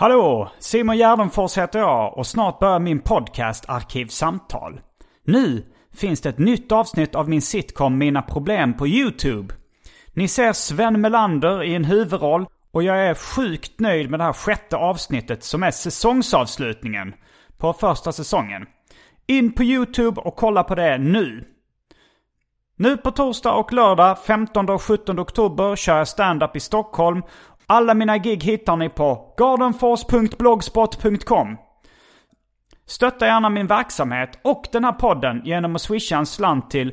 Hallå! Simon Gärdenfors heter jag och snart börjar min podcast Arkivsamtal. Nu finns det ett nytt avsnitt av min sitcom Mina Problem på YouTube. Ni ser Sven Melander i en huvudroll och jag är sjukt nöjd med det här sjätte avsnittet som är säsongsavslutningen på första säsongen. In på YouTube och kolla på det nu. Nu på torsdag och lördag 15 och 17 oktober kör jag stand-up i Stockholm. Alla mina gig hittar ni på gardenfors.blogspot.com. Stötta gärna min verksamhet och den här podden genom att swisha en slant till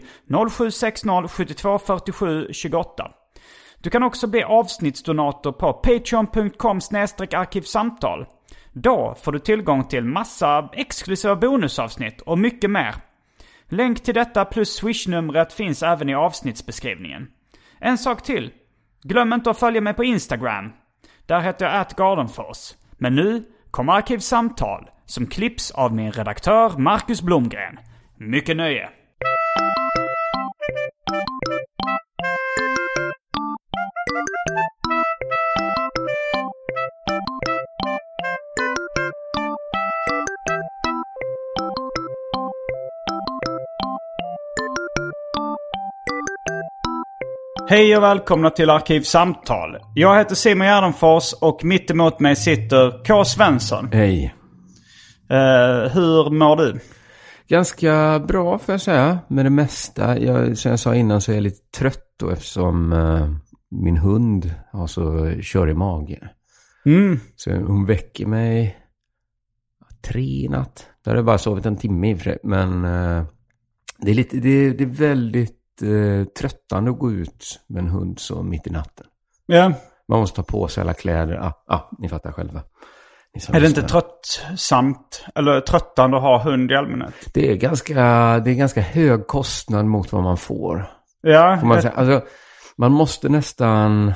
0760 72 47 28. Du kan också bli avsnittsdonator på patreon.com arkivsamtal. Då får du tillgång till massa exklusiva bonusavsnitt och mycket mer. Länk till detta plus swishnumret finns även i avsnittsbeskrivningen. En sak till. Glöm inte att följa mig på Instagram. Där heter jag atgardenfors. Men nu kommer Arkivsamtal som klipps av min redaktör Marcus Blomgren. Mycket nöje! Hej och välkomna till Arkivsamtal. Jag heter Simon Gärdenfors och mitt emot mig sitter K. Svensson. Hej. Eh, hur mår du? Ganska bra får jag säga. Med det mesta. Jag, som jag sa innan så är jag lite trött då eftersom uh, min hund har så körig mage. Mm. Så hon väcker mig tre i natt. Då har jag bara sovit en timme i och för sig. Men uh, det, är lite, det, det är väldigt uh, tröttande att gå ut med en hund så mitt i natten. Ja. Man måste ta på sig alla kläder. Ah, ah, ni fattar själva. Ni Är det inte tröttsamt eller tröttande att ha hund i allmänhet? Det är ganska, det är ganska hög kostnad mot vad man får. Ja, Får man, jag- säga. Alltså, man måste nästan...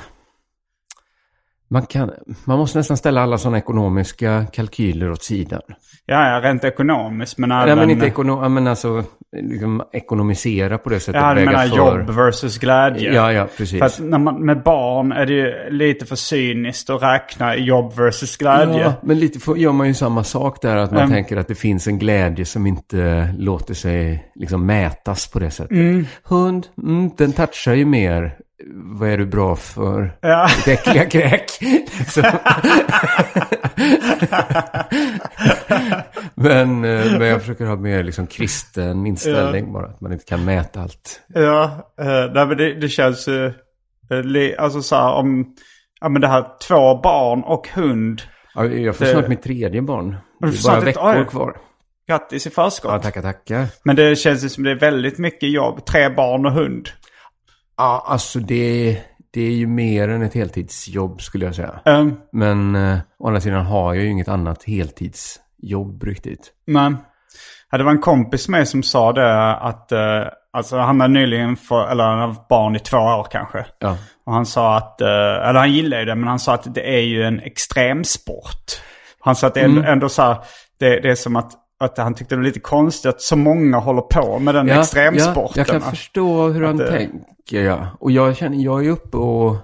Man, kan, man måste nästan ställa alla sådana ekonomiska kalkyler åt sidan. ja, ja, rent ekonomiskt men Nej, även... men inte ekono, men alltså, liksom, ekonomisera på det sättet. Ja, du menar för- jobb versus glädje. Ja, ja, precis. För att när man, med barn är det ju lite för cyniskt att räkna jobb versus glädje. Ja, men lite för, gör man ju samma sak där. Att man Mm. tänker att det finns en glädje som inte låter sig liksom mätas på det sättet. Mm. Hund, mm, den touchar ju mer. Vad är du bra för? Ja. Ditt äckliga kräk. Men, eh, men jag försöker ha mer liksom kristen inställning bara. Att man inte kan mäta allt. Ja, eh, nej, men det, det känns ju... eh, alltså så här om... Ja men det här två barn och hund. Ja, jag får Det- snart mitt tredje barn. Det är bara ett- veckor oj. kvar. Grattis i förskott. Ja, tackar, tackar. Men det känns ju som det är väldigt mycket jobb. Tre barn och hund. Ja, alltså det, det är ju mer än ett heltidsjobb skulle jag säga. Um, Men eh, å andra sidan har jag ju inget annat heltidsjobb riktigt. men... Ja, det var en kompis med som sa det att... eh, alltså han har nyligen fått... Eller han har haft barn i två år kanske. Ja. Och han sa att... eh, eller han gillar ju det men han sa att det är ju en extremsport. Han sa att det är ändå, ändå så här... Det, det är som att... Att han tyckte det var lite konstigt att så många håller på med den Ja, extremsporten. Ja, jag kan förstå hur han det- tänker, ja. Och jag känner, jag är uppe och...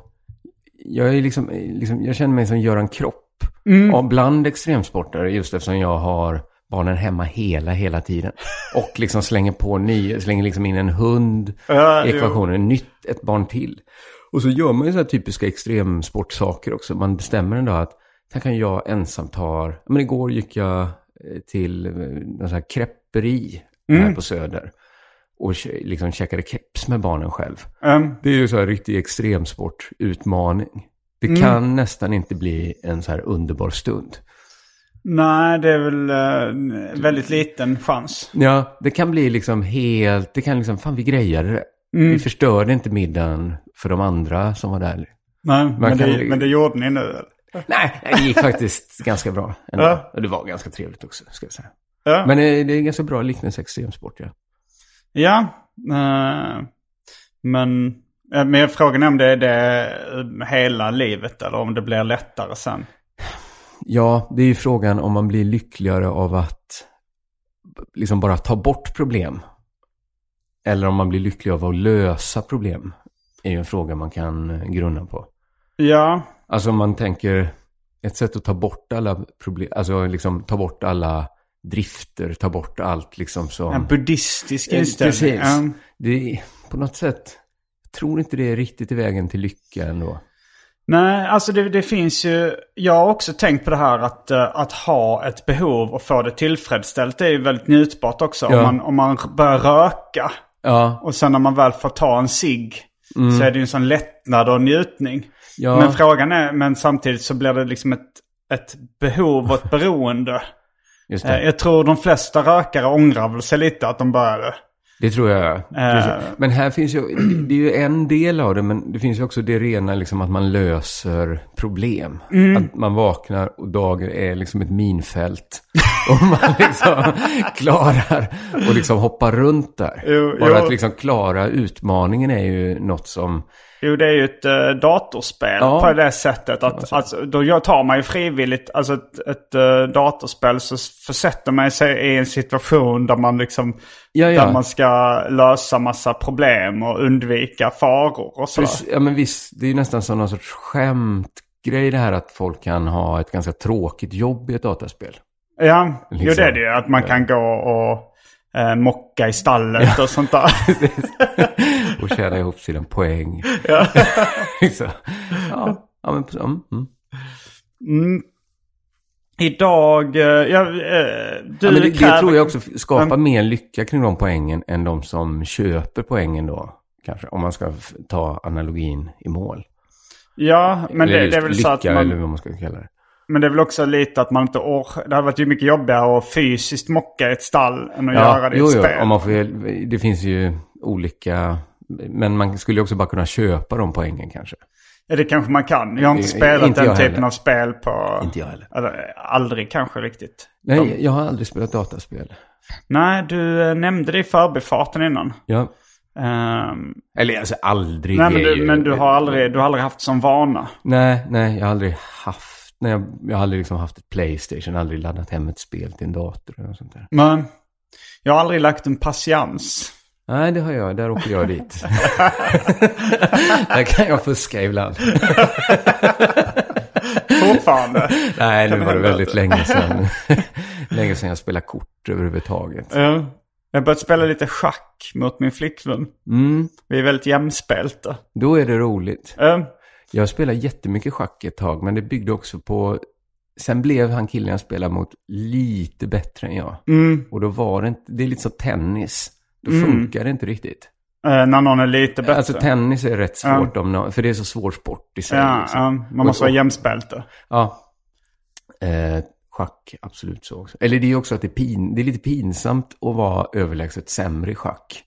Jag är liksom, liksom jag känner mig som Göran Kropp. Mm. Och bland extremsportare, just eftersom jag har barnen hemma hela, hela tiden. Och liksom slänger på ny, slänger liksom in en hund Ja, i ekvationen, nytt, ett barn till. Och så gör man ju så här typiska extremsportsaker också. Man bestämmer en dag att här kan jag ensam ta, men igår gick jag eh, till eh, någon sån här krepperi Mm. här på Söder. Och liksom käkade keps med barnen själv. Ehm, Det är ju så här riktig extremsportutmaning. Det Mm. kan nästan inte bli en så här underbar stund. nej, det är väl eh, väldigt liten chans. Ja, det kan bli liksom helt, det kan liksom, fan vi grejade det. Mm. Vi förstörde inte middagen för de andra som var där. Nej, men, det, men det gjorde ni nu. eller? Nej, det gick faktiskt ganska bra. Ändå. Ja. Och det var ganska trevligt också, ska jag säga. Ja. Men eh, det är ganska bra liknelse extremsport, ja. Ja, eh, men, eh, men frågan är om det är det hela livet eller om det blir lättare sen. Ja, det är ju frågan om man blir lyckligare av att liksom bara ta bort problem. Eller om man blir lycklig av att lösa problem. är ju en fråga man kan grunna på. Ja, Alltså om man tänker ett sätt att ta bort alla problem, alltså liksom ta bort alla drifter, ta bort allt liksom som... en buddhistisk Eh, inställning. Precis. Ja. Det är på något sätt, jag tror inte det är riktigt i vägen till lycka ändå. Nej, alltså det, det finns ju... Jag har också tänkt på det här att, eh, att ha ett behov och få det tillfredsställt. Det är ju väldigt njutbart också. Ja. Om, man, om man börjar röka Ja, och sen när man väl får ta en cigg så är det ju en sån lättnad och njutning. Ja, Men frågan är, men samtidigt så blir det liksom ett, ett behov och ett beroende. Eh. Jag tror de flesta rökare ångrar väl sig lite att de började. Det tror jag. Precis. Men här finns ju, det är ju en del av det, men det finns ju också det rena liksom att man löser problem. Mm. Att man vaknar och dagen är liksom ett minfält. Och man liksom klarar och liksom hoppar runt där. Jo, Bara jo. att liksom klara utmaningen är ju något som, Jo, det är ju ett äh, datorspel Ja. på det sättet. Att, alltså, då tar man ju frivilligt, alltså ett, ett äh, datorspel så försätter man sig i en situation där man liksom, Ja, ja. där man ska lösa massa problem och undvika faror och sådär. Ja men visst, det är ju nästan som någon sorts skämtgrej det här att folk kan ha ett ganska tråkigt jobb i ett dataspel. Ja, jo Liksom. det är det ju. Att man kan gå och äh, mocka i stallet och sånt där. och tjäna ihop till en poäng. Ja. Så, ja, ja, men, mm, mm. Mm. Idag, eh, ja, eh, du ja, men det, det tror jag också skapar Mm. mer lycka kring de poängen än de som köper poängen då. Kanske, om man ska ta analogin i mål. Ja, men det, det är väl så att lycka, eller man, vad man ska kalla det. men det är väl också lite att man inte orkar. Det hade varit ju mycket jobbigare att fysiskt mocka ett stall än att göra det i jo, ett jo, spel. om man får, det finns ju olika, men man skulle också bara kunna köpa de poängen kanske. Ja, det kanske man kan. Jag har inte I- spelat inte den typen heller. av spel på... Inte jag heller. Eller, aldrig kanske riktigt. Nej, jag har aldrig spelat dataspel. Nej, du eh, nämnde det i förbifarten innan. Ja. Ehm, Eller alltså aldrig nej, men du, ju... men du har aldrig, du har aldrig haft som vana. Nej, nej, jag har aldrig haft... Nej, jag, jag har aldrig liksom haft ett Playstation, aldrig laddat hem ett spel till en dator eller sånt där. Men jag har aldrig lagt en patiens. Nej, det har jag. Där åker jag dit. där kan jag fuska ibland. Fortfarande. Nej, nu var det väldigt länge sedan. länge sedan jag spelade kort överhuvudtaget. Ja. Jag har börjat spela lite schack mot min flickvän. Mm, Vi är väldigt jämspelta. då är det roligt. Ja. Jag spelade jättemycket schack ett tag, men det byggde också på... Sen blev han killen jag spelade mot lite bättre än jag. Mm. Och då var det inte... Det är lite som tennis. Då funkar det inte riktigt. Eh, när någon är lite bättre. Alltså tennis är rätt svårt om någon, för det är så svår sport i sig. ja, liksom. ja, man måste Och- vara jämspelta. Ja. Eh, schack, absolut så också. Eller det är också att det är, pin, det är lite pinsamt att vara överlägset sämre i schack.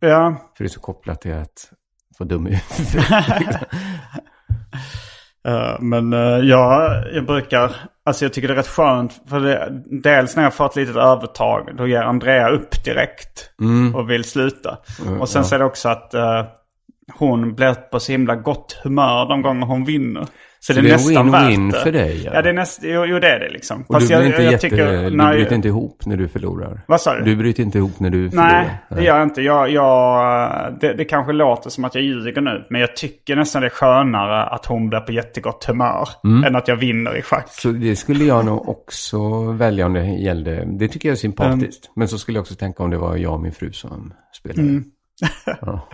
Ja. För det är så kopplat till att få dum i Eh, men uh, jag, jag brukar, alltså jag tycker det är rätt skönt. För det, dels när jag får ett litet övertag, då ger Andrea upp direkt. Och vill sluta. och sen så är det också att eh, hon blir på så himla gott humör de gånger hon vinner. Så, det är det är nästan win-win värt det. för dig, ja. Ja, det är nästan, jo, jo det är det liksom. Och du blir inte jätte, du när- bryter inte ihop när du förlorar. Vad sa du? Du bryter inte ihop när du förlorar. Nej, det gör jag inte. Jag, jag, det, det kanske låter som att jag ljuger nu. Men jag tycker nästan det är skönare att hon blir på jättegott humör. Mm. Än att jag vinner i schack. Så det skulle jag nog också välja om det gällde. Det tycker jag är sympatiskt. Mm. Men så skulle jag också tänka om det var jag och min fru som spelade. Mm. Ja.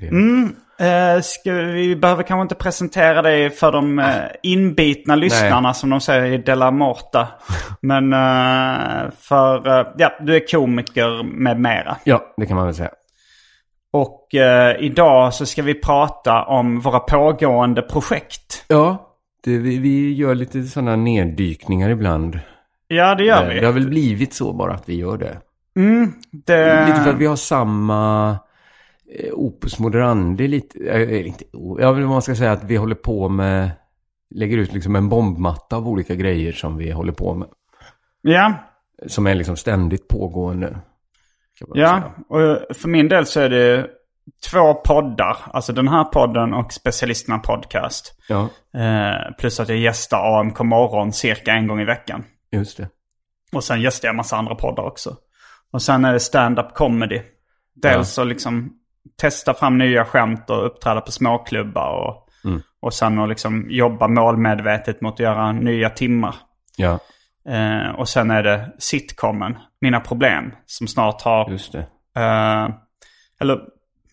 Det- Mm, eh, ska vi, behöver kanske inte presentera dig för de eh, inbitna lyssnarna som de säger i Della Morta. Men eh, för, eh, ja, du är komiker med mera. Ja, det kan man väl säga. Och eh, idag så ska vi prata om våra pågående projekt. Ja, det, vi, vi gör lite sådana neddykningar ibland. Ja, det gör Eh, vi. Det har väl blivit så bara att vi gör det. Mm, det... Lite för att vi har samma opus moderandi lite. Eh, inte, o- ja, man ska säga att vi håller på med, lägger ut liksom en bombmatta av olika grejer som vi håller på med. Ja, Som är liksom ständigt pågående. ja. säga. Och för min del så är det två poddar. Alltså den här podden och Specialisterna Podcast. Ja, Eh, plus att jag gästar AMK morgon cirka en gång i veckan. just det. Och sen gästar jag en massa andra poddar också. Och sen är det stand-up comedy. Dels att liksom testa fram nya skämt och uppträda på småklubbar. Och, Mm. och sen att liksom jobba målmedvetet mot att göra nya timmar. Ja, Eh, och sen är det sitcomen, Mina problem, som snart har... just det. Eh, eller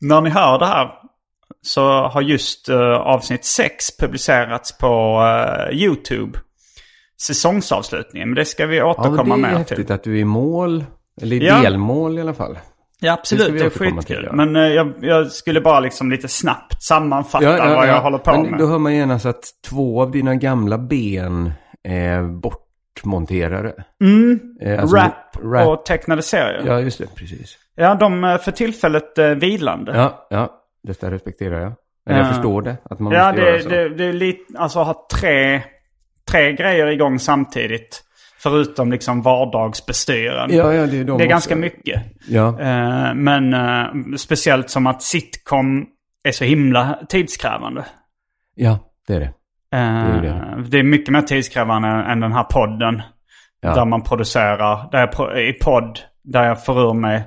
när ni hör det här så har just eh, avsnitt 6 publicerats på eh, YouTube. Säsongsavslutningen, men det ska vi Ja, men återkomma det är häftigt till. att du är i mål. Eller i Ja. delmål i alla fall. Ja, absolut. Det är skitkul. ja. Men eh, jag, jag skulle bara liksom lite snabbt sammanfatta vad jag håller på Men med. Då hör man genast att två av dina gamla ben är bortmonterade. Mm. Eh, alltså, rap, rap. och tecknade serier. Ja, Ja, just det. Precis. de är för tillfället eh, vilande. Ja, ja. Detta respekterar jag. Men jag Ja. förstår det. Att man Ja, måste göra det, så. det, det är lite, alltså ha tre, tre grejer igång samtidigt. Förutom liksom vardagsbestyren. Ja, ja, det är de det är ganska mycket. Ja, Eh, men eh, speciellt som att sitcom är så himla tidskrävande. ja, det är det. Eh, är det. det är mycket mer tidskrävande än den här podden. Ja. Där man producerar, där jag, i podd, där jag får ur mig,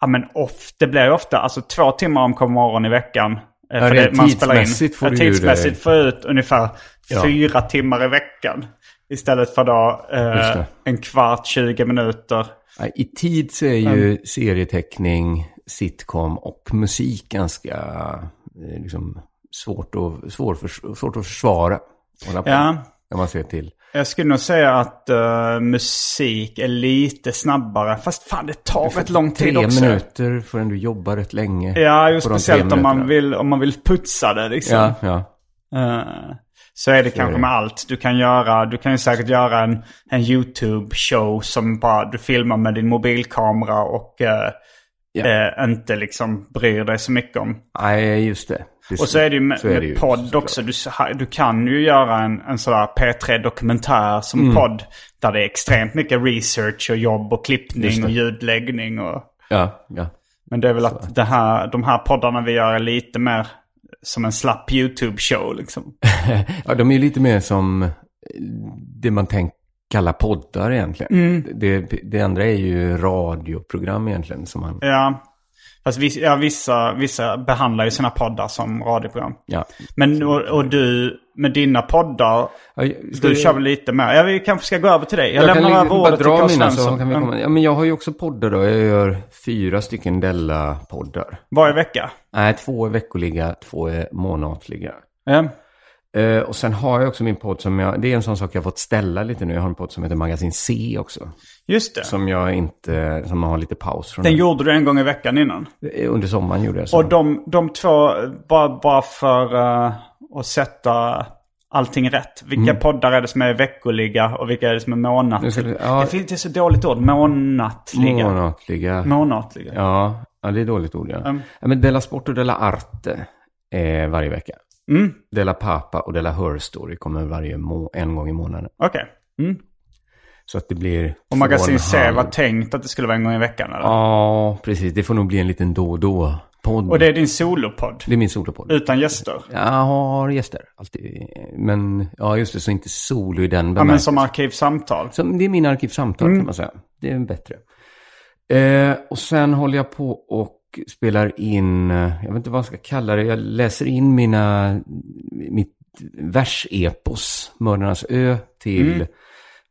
ja men off, det blir ofta, alltså två timmar om kom morgon i veckan. Ja, för det man spelar in. tidsmässigt får Ja, du tidsmässigt det. får jag ut ungefär Ja. fyra timmar i veckan. Istället för då eh, en kvart, 20 minuter. I tid så är ju serieteckning, sitcom och musik ganska eh, liksom, svårt, att, svår för, svårt att försvara. Hålla på, Ja. När man ser till. Jag skulle nog säga att eh, musik är lite snabbare. Fast fan det tar rätt lång tid Tre också. minuter förrän du jobbar rätt länge. Ja, just tre speciellt om man, vill, om man vill putsa det liksom. Ja, ja. Eh, så är det kanske med allt. Du kan göra, du kan ju säkert göra en, en YouTube-show som bara du filmar med din mobilkamera och eh, Ja. eh, inte liksom bryr dig så mycket om. Nej, just det. det Och så är det ju med, så är det med ju, podd också. Du, du kan ju göra en, en sån där P3-dokumentär som Mm. podd. Där det är extremt mycket research och jobb och Just klippning och ljudläggning. Och, Ja, ja. men det är väl att det här, de här poddarna vi gör är lite mer som en slapp YouTube-show liksom. ja, de är ju lite mer som eh, det man tänker kalla poddar egentligen. Mm. Det, det andra är ju radioprogram egentligen. Som man, Ja. Fast vissa, ja, vissa, vissa behandlar ju sina poddar som radioprogram. ja. Men och, och du, med dina poddar, Ja, du vi- kör väl lite mer. Ja, vi kanske ska gå över till dig. Jag, Jag lämnar över ordet till Carl mina Svensson. så kan vi Ja. komma. Ja, men jag har ju också poddar då. Jag gör fyra stycken Della-poddar. Varje vecka. Nej, två är veckoliga, två är månatliga. Ja. Eh, och sen har jag också min podd som jag, det är en sån sak jag fått ställa lite nu. Jag har en podd som heter Magasin C också. Just det. Som jag inte, som har lite paus från. Den nu. gjorde du en gång i veckan innan. Eh, Under sommaren gjorde jag så. Och de, de två, bara, bara för eh, att sätta allting rätt. Vilka poddar är det som är veckoliga och vilka är det som är månatliga? ja. Det finns är så dåligt ord. Månatliga. Månatliga. Månatliga. Ja, ja, det är dåligt ord ja. Mm. ja men Della Sport och Della Arte är varje vecka. Mm, Della Papa och Della Her Story kommer varje må- en gång i månaden. okej. Mm. Så att det blir... Och Magasin C var tänkt att det skulle vara en gång i veckan eller? Ja, precis. Det får nog bli en liten då och då-podd. Och det är din solopodd? Det är min solopodd. Utan gäster? Jag har gäster alltid. Men ja, just det, så inte solo i den Ja, men bemärkelsen. som arkivsamtal? Så det är min arkivsamtal Mm. kan man säga. Det är bättre. Eh, och sen håller jag på och spelar in, eh, jag vet inte vad jag ska kalla det, jag läser in mina, mitt versepos, Mördarnas ö, till Mm.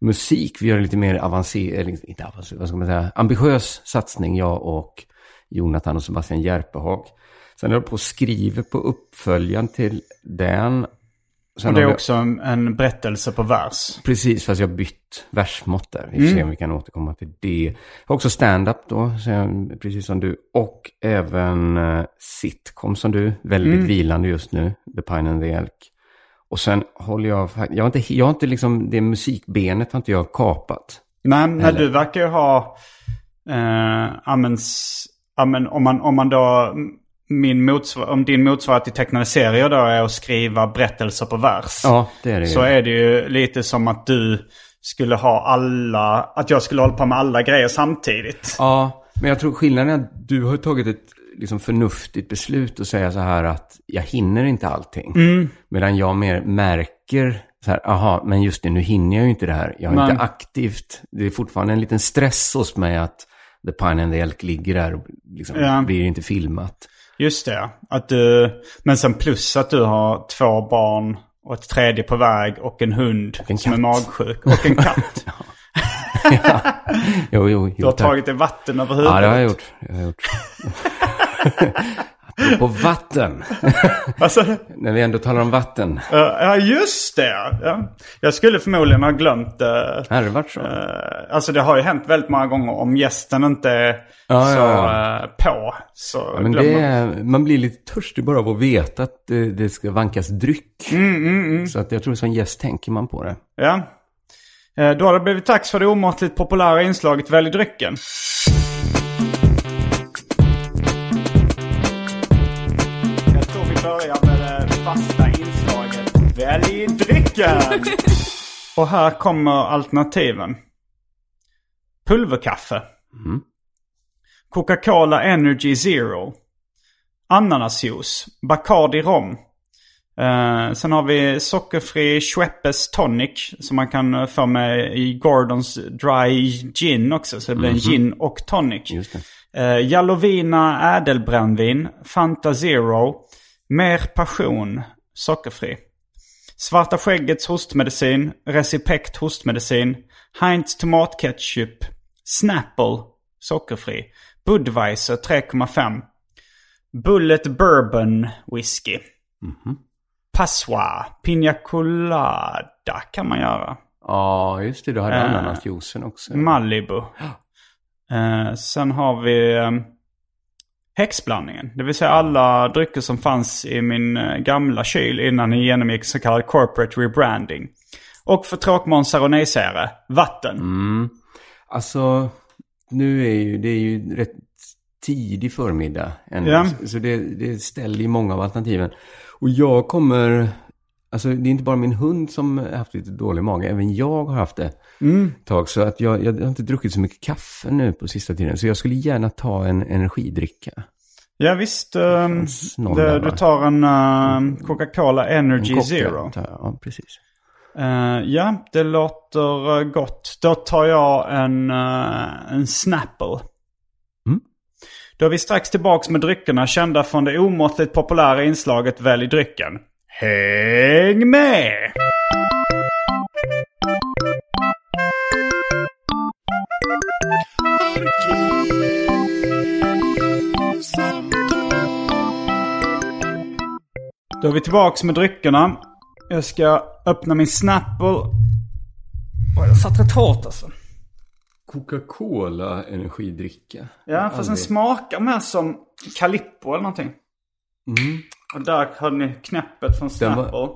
musik. Vi gör en lite mer avancerad, inte avancerad, vad ska man säga, ambitiös satsning, jag och Jonathan och Sebastian Järpehag. Sen håller jag på och skriver på uppföljaren till den. Sen Och det är också en, en berättelse på vers. Precis, fast jag har bytt versmått där. Vi får se om vi kan återkomma till det. Jag har också stand-up då, jag, precis som du. Och även uh, sitcom som du. Väldigt vilande just nu. The Pine and the Elk. Och sen håller jag... Jag har inte, jag har inte liksom... Det musikbenet har inte jag kapat. Nej, men du verkar ju ha... Eh, ja, men s- ja, men om, man, om man då... Min motsvar, om din motsvarighet till tecknade serier då är att skriva berättelser på vers. Ja, det är det Så ju. är det ju lite som att du skulle ha alla... Att jag skulle hålla på med alla grejer samtidigt. Ja, men jag tror skillnaden är att du har tagit ett liksom förnuftigt beslut och säga så här att jag hinner inte allting. Medan jag mer märker så här, aha, men just det, nu hinner jag ju inte det här. Jag är Nej. inte aktivt. Det är fortfarande en liten stress hos mig att The Pine and the Elk ligger där och liksom Ja. blir inte filmat. Just det. Att du, men sen plus att du har två barn och ett tredje på väg och en hund en som är magsjuk. Och en katt. Jo, jo, jo. Du har tack. tagit dig vatten över huvudet. Ja, det har jag gjort. Det har jag gjort. Apropå vatten. Alltså, När vi ändå talar om vatten. eh, ja, just det. Ja. Jag skulle förmodligen ha glömt det. Har det varit så? Eh, alltså det har ju hänt väldigt många gånger om gästen inte är Ja, så ja, eh, på. Så Ja, men det är, man blir lite törstig bara av att veta att det, det ska vankas dryck. Mm, Så att jag tror som gäst tänker man på det. Ja. Eh, Då har det blivit dags för det omåttligt populära inslaget Välj drycken. Fasta inslaget Välj drycken. Och här kommer alternativen. Pulverkaffe. Coca-Cola Energy Zero. Ananasjuice. Bacardi rom. Eh, sen har vi sockerfri Schweppes Tonic som man kan eh, få med i Gordons Dry Gin också. Så det blir en gin och tonic. Just det. Uh, Jalovina ädelbrännvin, Fanta Zero, Mer Passion, sockerfri. Svarta skäggets hostmedicin, Recipect hostmedicin, Heinz tomatketchup, Snapple, sockerfri. Budweiser 3,5. Bullet Bourbon Whisky. Passoir, Pina Colada kan man göra. Ja, just det. Du hade Eh, ananasjuicen också. Malibu. Eh, sen har vi eh, häxblandningen. Det vill säga alla drycker som fanns i min eh, gamla kyl innan ni genomgick så kallad corporate rebranding. Och för tråkmånsar och nejsägare, vatten. Mm. Alltså, nu är ju, det är ju rätt tidig förmiddag. Ändå. Ja. Så det, det ställer ju många av alternativen. Och jag kommer... Alltså det är inte bara min hund som har haft lite dålig mage. Även jag har haft det ett tag. Så att jag, jag har inte druckit så mycket kaffe nu på sista tiden. Så jag skulle gärna ta en energidricka. Ja visst, någon det, du tar en eh, Coca-Cola Energy En Zero. tar. Ja, precis. Eh, ja, det låter eh, gott. Då tar jag en, eh, en Snapple. Mm. Då är vi strax tillbaks med dryckerna kända från det omåttligt populära inslaget Välj drycken. Häng med! Då är vi tillbaks med dryckerna. Jag ska öppna min Snapple. Oj, jag satt rätt hårt alltså. Coca-Cola energidricka. Ja, fast den smakar mer som Calippo eller någonting. Mm. Och där har ni knäppet från Den var- Snapple.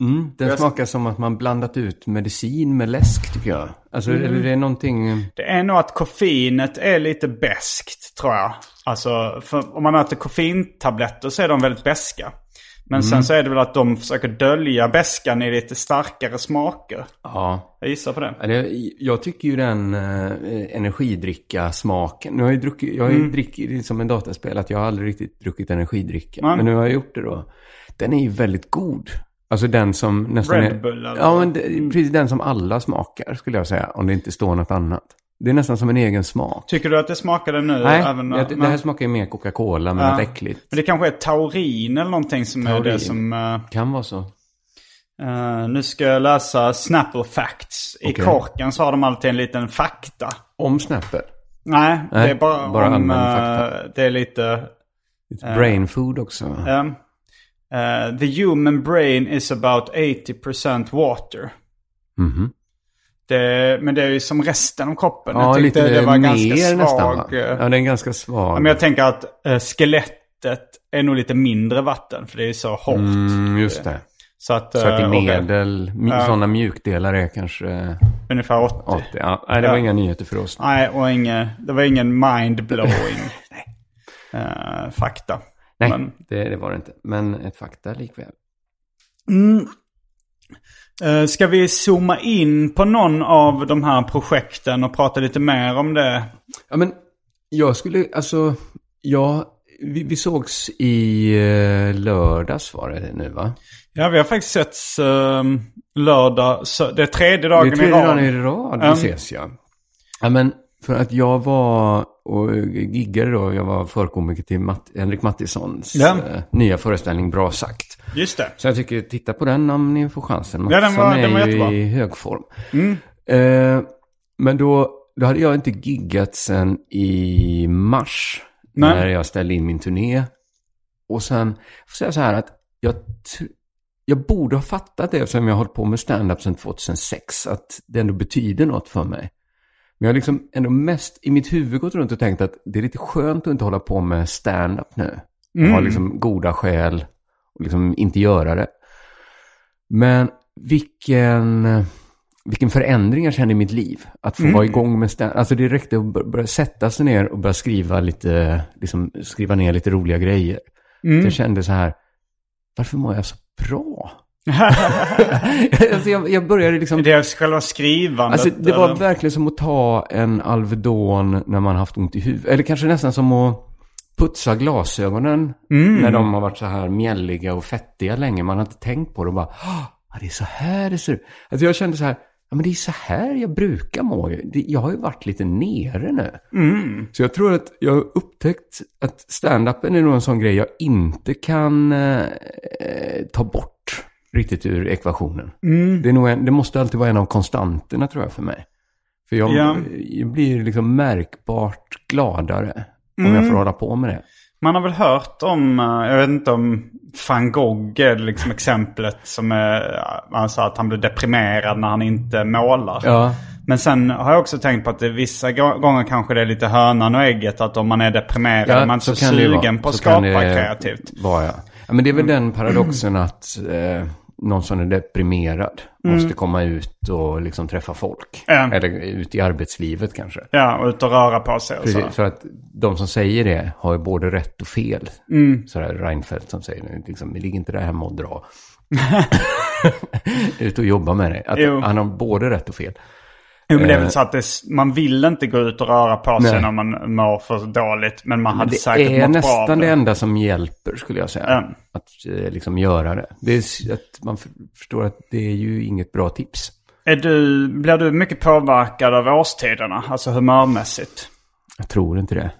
Mm, den Jag- smakar som att man blandat ut medicin med läsk tycker jag. Alltså, eller det är någonting... Det är nog att koffeinet är lite beskt tror jag. Alltså, om man äter koffeintabletter så är de väldigt beska. Men sen så är det väl att de försöker dölja beskan i lite starkare smaker. Ja. Jag gissar på det. Eller, jag tycker ju den eh, energidricka-smaken. Nu har jag ju druckit, jag har ju drickit som en dataspel att jag har aldrig riktigt druckit energidricka. Nej. Men nu har jag gjort det då. Den är ju väldigt god. Alltså den som nästan Red är... Bull eller Ja, vad? men det, precis den som alla smakar skulle jag säga. Om det inte står något annat. Det är nästan som en egen smak. Tycker du att det smakade nu? Nej, även, ja, det, det här smakar ju mer Coca-Cola, men Ja. något äckligt. Men det kanske är taurin eller någonting som är Taurin. det som... eh, Kan vara så. eh, nu ska jag läsa Snapple Facts. I Okej. korken så har de alltid en liten fakta. Om Snapple. Nej, Nej, det är bara, bara om... fakta. det är lite... Lite brain food också. Um, uh, the human brain is about 80% water. Mhm. Det, men det är ju som resten av kroppen. Ja, jag tyckte lite det var mer ganska svag. nästan va? eh, Ja, den är ganska svag. Ja, men jag tänker att eh, skelettet är nog lite mindre vatten. För det är så hårt. Mm, just det. Så att, Så att i eh, medel, Ja. sådana mjukdelar är kanske Ungefär 80. 80. Ja, nej, det var Ja. inga nyheter för oss. Nej, och inge, det var ingen mind-blowing eh, fakta. Nej, Men, det, det var det inte. Men ett fakta likväl. eh, ska vi zooma in på någon av de här projekten och prata lite mer om det? Ja, men jag skulle, alltså, ja, vi, vi sågs i eh, lördags var det nu va? Ja, vi har faktiskt sett eh, lördag. Så det är tredje Det dagen är tredje i rad. dagen i rad vi Mm. ses ja. Ja men för att jag var och giggade då, jag var förkomiker till Matt, Henrik Mattissons Ja. eh, nya föreställning Bra sagt. Just det. Så jag tycker, titta på den om ni får chansen. Ja, den var- Mattisson den var är jättebra. Mm. ju i hög form. Eh, men då, då hade jag inte giggat sen i mars. Nej. När jag ställde in min turné. Och sen, jag får säga så här att jag, jag borde ha fattat det eftersom jag har hållit på med stand-up sedan 2006. Att det ändå betyder något för mig. Men jag har liksom ändå mest i mitt huvud gått runt och tänkt att det är lite skönt att inte hålla på med stand-up nu. Jag har liksom goda skäl och liksom inte göra det. Men vilken, vilken förändring jag kände i mitt liv. Att få vara igång med stand Alltså det räckte att bör- börja sätta sig ner och börja skriva lite, liksom skriva ner lite roliga grejer. Så jag kände så här, varför mår jag så bra? alltså jag, jag började liksom... Det är själva skrivandet. Alltså det var eller? verkligen som att ta en Alvedon när man haft ont i huvudet. Eller kanske nästan som att putsa glasögonen när de har varit så här mjälliga och fettiga länge. Man har inte tänkt på det och bara, ah, det är så här det ser ut. Alltså jag kände så här, ja men det är så här jag brukar må. Jag har ju varit lite nere nu. Så jag tror att jag har upptäckt att stand-upen är nog en sån grej jag inte kan eh, ta bort riktigt ur ekvationen. Det, är nog en, det måste alltid vara en av konstanterna tror jag för mig. För jag, Ja. jag blir liksom märkbart gladare om jag får hålla på med det. Man har väl hört om, eh, jag vet inte om van Gogh är liksom exemplet som är, han sa att han blir deprimerad när han inte målar. Ja, Men sen har jag också tänkt på att det vissa gå- gånger kanske det är lite hönan och ägget. Att om man är deprimerad Ja, är man så, ju sugen på att Så skapa kreativt. vara, ja. ja, men det är väl den paradoxen att eh, någon som är deprimerad måste komma ut och liksom träffa folk. Mm. Eller ut i arbetslivet kanske. Ja, och ut och röra på sig och så. Precis, för att de som säger det har ju både rätt och fel. Mm. Sådär Reinfeldt som säger liksom, vi ligger inte där hemma och dra. ut och jobba med det. Att Jo. han har både rätt och fel. Jo, men det är Eh. väl så att det, man vill inte gå ut och röra på sig Nej. när man mår för dåligt. Men man hade Det säkert är mått bra av nästan det det. enda som hjälper skulle jag säga. Ja. Att eh, liksom göra det. det är, att man förstår att det är ju inget bra tips. Är du, blir du mycket påverkad av årstiderna? Alltså humörmässigt? Jag tror inte det.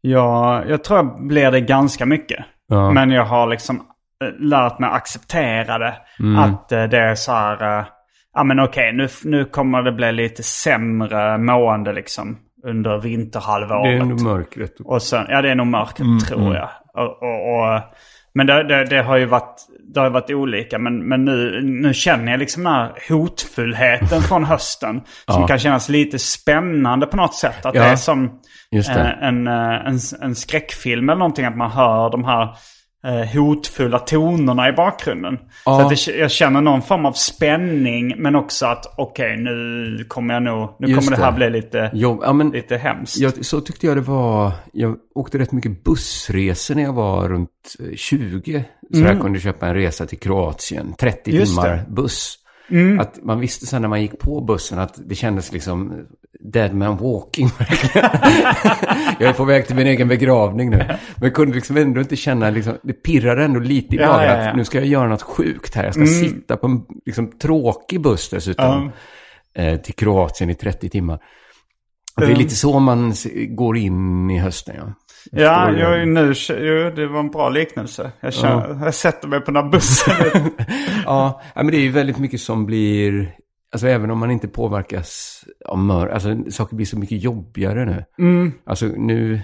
Ja, jag tror jag blir det ganska mycket. Ja. Men jag har liksom eh, lärt mig acceptera det. Mm. Att eh, det är så här, eh, ja men okej nu, nu kommer det bli lite sämre mående liksom under Det vinterhalvåret. är nog mörkret. Och sen, ja det är nog mörkret Mm, tror jag. Och, och, och, men det, det, det har ju varit, det har varit olika. Men, men nu, nu känner jag liksom den här hotfullheten från hösten. Som Ja. kan kännas lite spännande på något sätt. Att Ja, det är som det. eh, en, eh, en, en skräckfilm eller någonting. Att man hör de här eh, hotfulla tonerna i bakgrunden. Ja. Så att det, jag känner någon form av spänning. Men också att okej nu kommer jag nog, nu Just kommer det här bli lite, Jo, ja, men lite hemskt. jag, så tyckte jag det var. Jag åkte rätt mycket bussresor när jag var runt eh, 20. Så jag kunde köpa en resa till Kroatien. 30 Mm. Just timmar det. Mm. Att man visste sen när man gick på bussen att det kändes liksom dead man walking. jag är på väg till min egen begravning nu. Men jag kunde liksom ändå inte känna, liksom, det pirrade ändå lite i magen ja, ja. att nu ska jag göra något sjukt här. Jag ska sitta på en liksom, tråkig buss dessutom. Eh, till Kroatien i 30 timmar. Det är lite så man går in i hösten, ja. Ja, jag, är nu, jo, det var en bra liknelse. Jag, känner, jag sätter mig på den här bussen. Ja, ja, men det är ju väldigt mycket som blir... Alltså även om man inte påverkas av mör... Alltså saker blir så mycket jobbigare nu. Alltså nu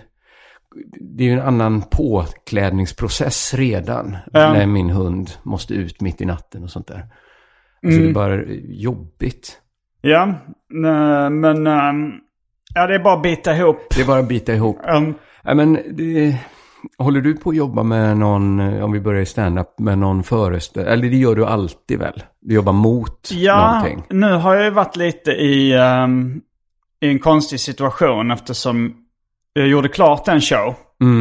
det är ju en annan påklädningsprocess redan. Ja. När min hund måste ut mitt i natten och sånt där. Alltså det är bara jobbigt. Ja, men... ehm, ja, det är bara att bita ihop. Det är bara att bita ihop. Um, Ja, men det, håller du på att jobba med någon, eh, om vi börjar i stand-up, med någon föreställning? Eller det gör du alltid väl? Du jobbar mot ja, någonting? nu har jag ju varit lite i, ehm, i en konstig situation eftersom jag gjorde klart en show.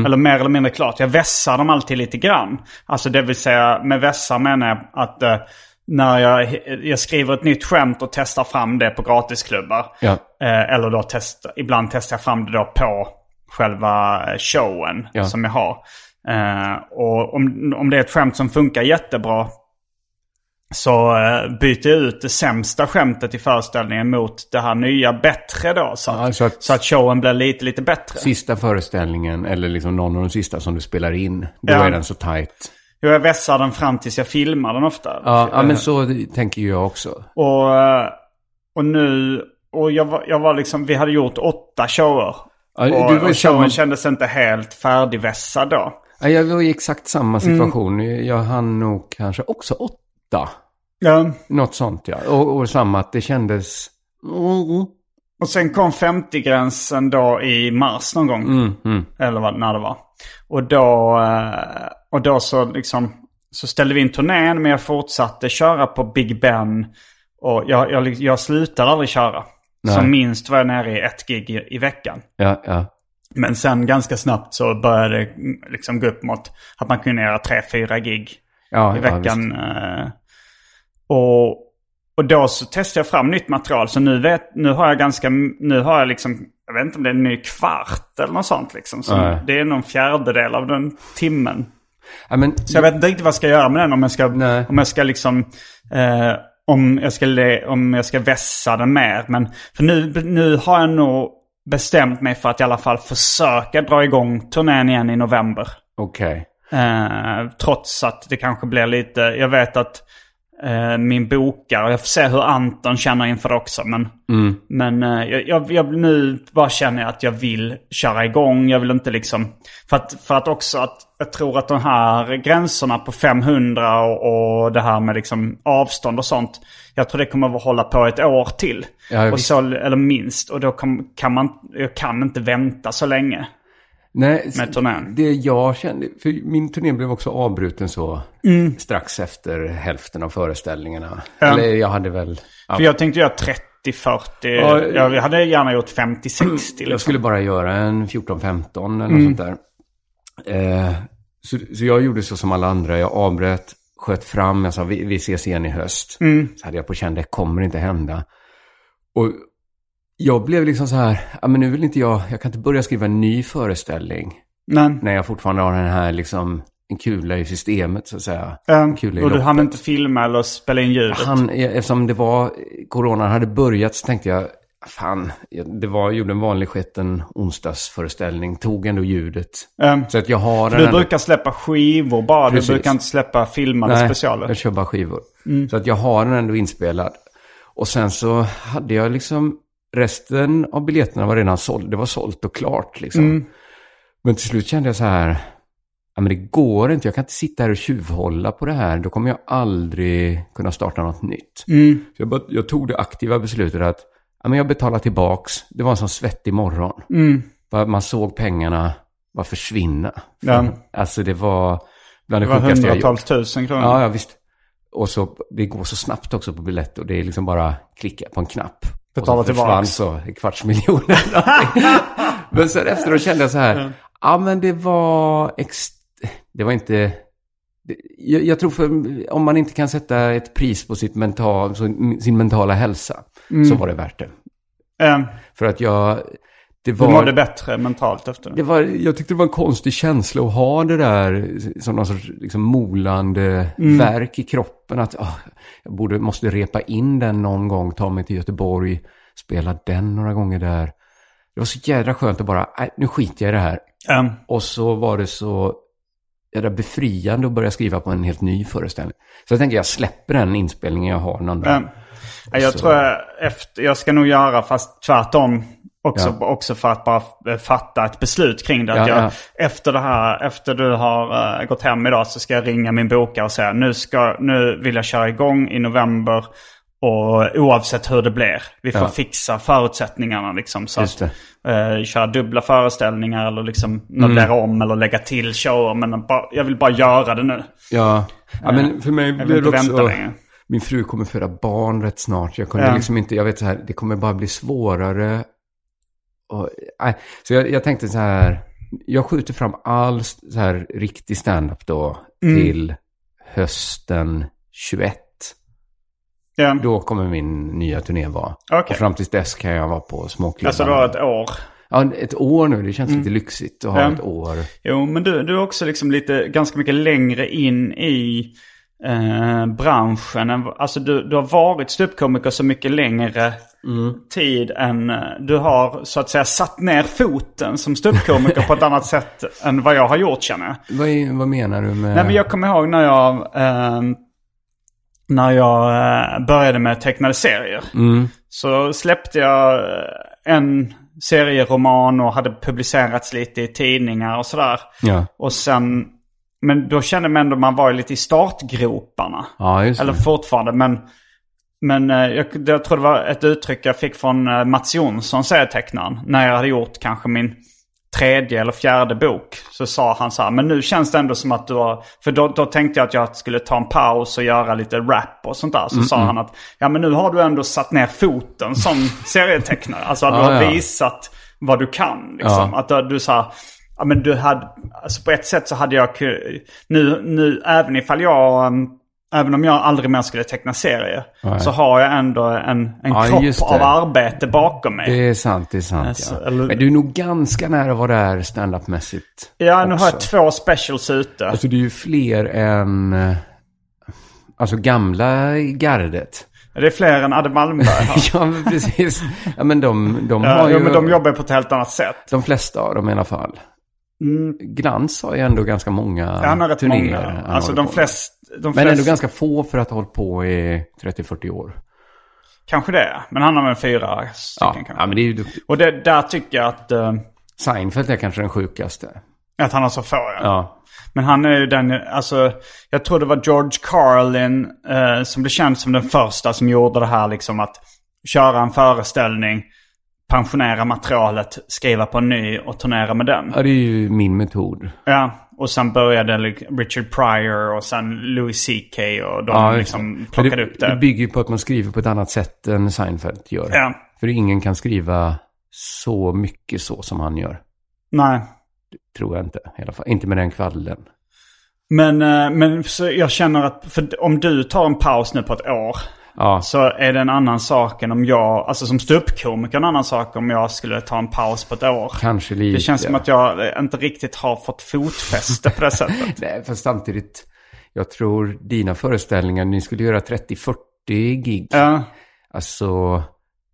Eller mer eller mindre klart. Jag vässar dem alltid lite grann. Alltså det vill säga, med vässar menar jag att eh, när jag, jag skriver ett nytt skämt och testar fram det på gratisklubbar. Ja. Eh, eller då test, ibland testar jag fram det då på själva showen Ja. som jag har. Eh, och om, om det är ett skämt som funkar jättebra så eh, byter jag ut det sämsta skämtet i föreställningen mot det här nya bättre då. Så, Ja, att, så att- så att showen blir lite, lite bättre. Sista föreställningen, eller liksom någon av de sista som du spelar in, då är den så tight. Jo, jag vässar den fram tills jag filmar den ofta. Ja, ja Eh, men så tänker jag också. Och, eh, och nu, och jag var, jag var liksom, vi hade gjort åtta shower. Ja, och, du var och showen samma- kändes inte helt färdigvässad då. Ja, jag var i exakt samma situation. Jag hann nog kanske också åtta. Ja. Något sånt ja. Och, och samma att det kändes... Mm, Och sen kom 50-gränsen då i mars någon gång. mm, mm. Eller vad, när det var. Och då, eh, och då så liksom, så ställde vi in turnén men jag fortsatte köra på Big Ben. Och jag, jag, jag slutade aldrig köra. Nej. Som minst var jag nere i ett gig i, i veckan. Ja, ja. Men sen ganska snabbt så började det liksom gå upp mot att man kunde göra tre, fyra gig ja i veckan. eh, och, och då så testade jag fram nytt material. Så nu, vet, nu har jag ganska, nu har jag liksom, jag vet inte om det är en ny kvart eller något sånt liksom. Så det är någon fjärdedel av den timmen. Ja men, Så jag vet inte riktigt vad jag ska göra med den. Om jag ska, Nej. om jag ska liksom, eh, om, jag ska le, om jag ska vässa den mer. Men för nu, nu har jag nog bestämt mig för att i alla fall försöka dra igång turnén igen i november. Okej. Eh, trots att det kanske blir lite, jag vet att eh, min bokare, jag får se hur Anton känner inför det också. Men, men eh, jag, jag, nu bara känner jag att jag vill köra igång. Jag vill inte liksom, för att, för att också att jag tror att de här gränserna på 500 och, och det här med liksom avstånd och sånt. Jag tror det kommer att hålla på ett år till. Ja, och så, eller minst. Och då kan, kan man, jag kan inte vänta så länge. Nej, Med turnén. det jag kände, för min turné blev också avbruten så Mm. strax efter hälften av föreställningarna. Ja. Eller jag hade väl, ja, För jag tänkte göra 30-40. Ja, jag hade gärna gjort 50-60. jag Liksom. skulle bara göra en 14-15 eller Mm. något sånt där. Eh, så, så jag gjorde så som alla andra, jag avbröt, sköt fram, jag sa vi, vi ses igen i höst. Mm. Så hade jag på känn, det kommer inte hända. Och jag blev liksom så här, ja men nu vill inte jag, jag kan inte börja skriva en ny föreställning. Men, När jag fortfarande har den här liksom, en kula i systemet så att säga. um, kula i och du hann inte filma eller spela in ljudet. Han, eftersom det var, coronan hade börjat så tänkte jag, fan, jag- det var, gjorde en vanlig skett en onsdagsföreställning, tog ändå ljudet. Um, Så att jag har den du ändå- brukar släppa skivor bara. Precis. Du brukar inte släppa filmade Nej, specialer. jag kör bara skivor. Så att jag har den ändå inspelad. Och sen så hade jag liksom, resten av biljetterna var redan såld. Det var sålt och klart liksom. Men till slut kände jag så här, ja men det går inte, jag kan inte sitta här och tjuvhålla på det här. Då kommer jag aldrig kunna starta något nytt. Så jag, jag tog det aktiva beslutet att, ja men jag betalar tillbaks. Det var en sån svettig morgon. Bara Man såg pengarna bara försvinna. Ja. Alltså det var bland det, Det var sjukaste jag gjort. hundratals tusen kronor. Ja, ja visst. Och så, det går så snabbt också på biljett och det är liksom bara klicka på en knapp. Betala och så en kvarts miljon. Men sen efteråt kände jag så här, ja men det var, ex, det var inte, jag, jag tror för om man inte kan sätta ett pris på sitt mental, sin, mentala hälsa, så var det värt det. Um, För att jag, det du var... mådde bättre mentalt efter Det det. var, jag tyckte det var en konstig känsla att ha det där som någon sorts liksom, molande Mm. verk i kroppen. Att ah, jag borde, måste repa in den någon gång, ta mig till Göteborg, spela den några gånger där. Det var så jädra skönt att bara, nu skiter jag i det här. Um, Och så var det så jädra befriande att börja skriva på en helt ny föreställning. Så jag tänker jag släpper den inspelningen jag har någon dag. ja, jag Så- tror jag, efter, jag ska nog göra fast tvärtom. Också, Ja. också för att bara eh, fatta ett beslut kring det. Att Ja, jag, ja. Efter det här, efter du har eh, gått hem idag så ska jag ringa min bokare och säga nu, ska, nu vill jag köra igång i november. Och oavsett hur det blir. Vi får fixa förutsättningarna liksom. Så Just att, eh, köra dubbla föreställningar eller liksom möblera om eller lägga till shower. Men bara, jag vill bara göra det nu. Ja, ja men för mig vill blir det också... vänta längre. Min fru kommer föda barn rätt snart. Jag kunde liksom inte, jag vet så här, det kommer bara bli svårare. Och, nej. Så jag, jag tänkte så här, jag skjuter fram all så här riktig stand-up då Mm. till hösten 21. Ja. Då kommer min nya turné vara. Okej. Och fram tills dess kan jag vara på småklubbar. Alltså du har ett år. Ja, ett år nu. Det känns lite lyxigt att ha Ja. ett år. Jo, men du, du är också liksom lite, ganska mycket längre in i eh, branschen. Alltså du, du har varit ståuppkomiker så mycket längre tid än eh, du har så att säga satt ner foten som ståuppkomiker på ett annat sätt än vad jag har gjort känner jag. Vad, är- vad menar du med... Nej men jag kommer ihåg när jag, eh, när jag eh, började med tecknade serier. Mm. Så släppte jag eh, en serieroman och hade publicerats lite i tidningar och sådär. Ja. Och sen, men då kände man ändå man var lite i startgroparna. Ja, Eller fortfarande, men, men eh, jag, jag tror det var ett uttryck jag fick från eh, Mats Jonsson, serietecknaren. När jag hade gjort kanske min tredje eller fjärde bok. Så sa han så här, men nu känns det ändå som att du har... För då, då tänkte jag att jag skulle ta en paus och göra lite rap och sånt där. Så sa han att, ja men nu har du ändå satt ner foten som serietecknare. Alltså att du har ja. visat vad du kan. Liksom. Ja. Att du, sa, ja men du hade, alltså på ett sätt så hade jag, nu, nu även ifall jag, um, även om jag aldrig mer skulle teckna serier. Nej. Så har jag ändå en, en Ja, kropp av arbete bakom mig. Det är sant, det är sant. Alltså, ja. eller- Men du är nog ganska nära vad det är stand-up-mässigt. Ja, nu har jag också. två specials ute. Alltså det är ju fler än... eh, Alltså gamla gardet. Det är fler än Adde Malmberg ja, men precis. Ja, men de, de Ja, har ju... jo, men de jobbar på ett helt annat sätt. De flesta av dem i alla fall. Glans har ju ändå ganska många Ja, han har rätt turnéer många. han Alltså de flesta... Med. Men flest, ändå ganska få för att ha hållit på i 30-40 år. Kanske det. Men han har väl fyra Ja, stycken kanske. ja men det är ju. Och det, där tycker jag att, eh, Seinfeld är kanske den sjukaste. att han har så få. Ja. Ja. Men han är ju den, alltså, jag tror det var George Carlin eh, som blev känd som den första som gjorde det här liksom att köra en föreställning, pensionera materialet, skriva på en ny och turnera med den. ja, det är ju min metod. Ja, och sen började Richard Pryor och sen Louis CK och de Ja, liksom det. plockade det, upp det. Det bygger ju på att man skriver på ett annat sätt än Seinfeld gör. Ja, För ingen kan skriva så mycket så som han gör. nej. Tror jag inte. I alla fall. Inte med den kvallen. Men, eh, men så jag känner att om du tar en paus nu på ett år Ja, så är det en annan sak än om jag, alltså som ståuppkomiker en annan sak om jag skulle ta en paus på ett år. kanske lite. Det känns som att jag inte riktigt har fått fotfäste på det sättet. Nej, fast samtidigt. Jag tror dina föreställningar, ni skulle göra 30-40 gig. Ja, Alltså,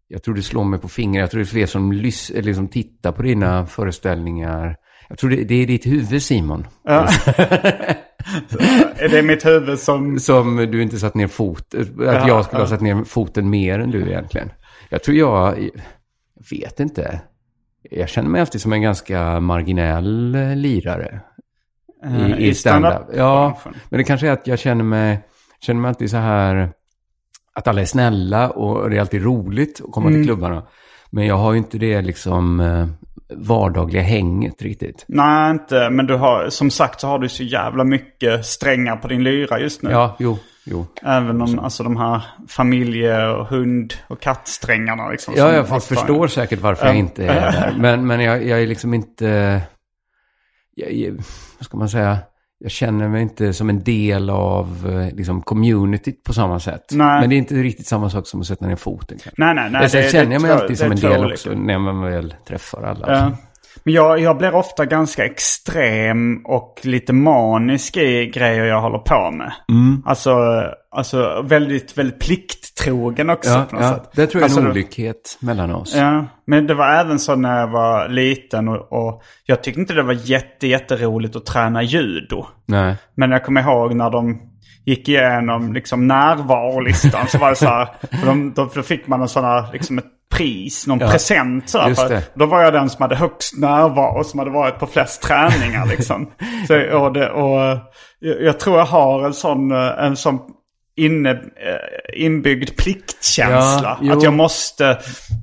jag tror det slår mig på fingret. Jag tror det är fler som, lys- liksom tittar på dina föreställningar. Jag tror det, det är ditt huvud Simon. ja. är det mitt huvud som... Som du inte satt ner foten. Att Ja, jag skulle ja. ha satt ner foten mer än du egentligen. Jag tror jag, jag vet inte. Jag känner mig alltid som en ganska marginell eh, lirare. eh, I, i stand-up. Ja, stand-up-branschen. men det kanske är att jag känner mig, känner mig alltid så här att alla är snälla och det är alltid roligt att komma Mm. till klubbarna. Men jag har ju inte det liksom eh, vardagliga hänget riktigt. Nej, inte. Men du har, som sagt så har du så jävla mycket strängar på din lyra just nu. Ja, jo, jo. Även om alltså de här familje och hund och kattsträngarna liksom. Ja, jag fortfarande- förstår säkert varför jag inte är där. Men, men jag, jag är liksom inte... Jag, vad ska man säga? Jag känner mig inte som en del av eh, liksom, communityt på samma sätt. Nej. Men det är inte riktigt samma sak som att sätta ner foten. Kanske. Nej, nej, nej. Sen känner jag mig alltid som en del också när man väl träffar alla. Ja. Men jag, jag blir ofta ganska extrem och lite manisk i grejer jag håller på med. Mm. Alltså, alltså väldigt, väldigt plikttrogen också Ja, på något ja, sätt. det tror jag är alltså, en olikhet mellan oss. Ja, men det var även så när jag var liten och, och jag tyckte inte det var jätte, jätteroligt att träna judo. Nej. Men jag kommer ihåg när de... gick igenom liksom närvarolistan så var det så här, för de, då, då fick man en sån här, liksom ett pris, någon Ja, present. Så här, för, då var jag den som hade högst närvaro som hade varit på flest träningar liksom. så, och det, och, eh, jag, jag tror jag har en sån, eh, en sån inne, eh, inbyggd pliktkänsla. Ja, att jag måste,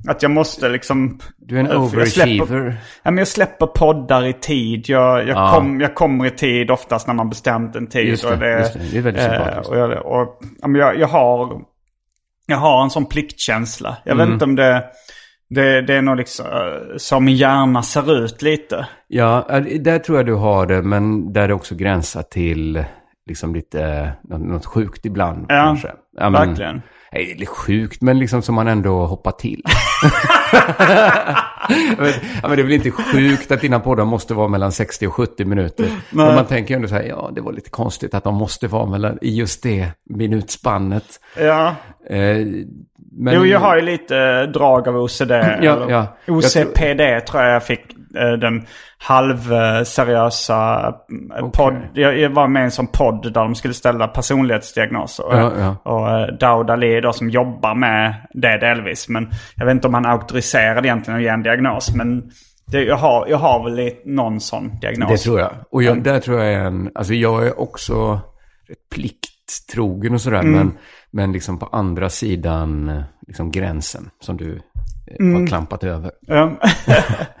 att jag måste liksom... Du är en jag overachiever. Ja, men jag släpper poddar i tid. Jag, jag, Ja. kom, jag kommer i tid oftast när man bestämt en tid. Just det, och just det. Det är väldigt sympatiskt. Och jag, och, ja, men jag, jag, har, jag har en sån pliktkänsla. Jag Mm. vet inte om det... Det, det är nog liksom eh, som min hjärna ser ut lite. Ja, ja, där tror jag du har det, men där det också gränsar till liksom lite eh, något, sjukt ibland Ja, kanske. Ja, men, verkligen. Nej, det är sjukt, men liksom som man ändå hoppar till. Vet, ja, men det är väl inte sjukt att dina poddar måste vara mellan 60 och 70 minuter. Men man tänker ju ändå så här, ja, det var lite konstigt att de måste vara mellan, i just det minutspannet. Ja. Eh, men, Jo, jag har ju lite drag av OCD. eller ja. Jag OCPD tror jag jag fick den halvseriösa eh, podd. Jag, var med i en sån podd där de skulle ställa personlighetsdiagnoser. Och, Ja, ja. och eh, Daoud Ali då som jobbar med det delvis. Men jag vet inte om han är auktoriserad egentligen att ge en diagnos. Men det, jag, har, jag har väl någon sån diagnos. Det tror jag. Och jag, där tror jag är en, alltså jag är också rätt plikttrogen och sådär, men, men liksom på andra sidan eh, liksom gränsen som du eh, har klampat över. Ja.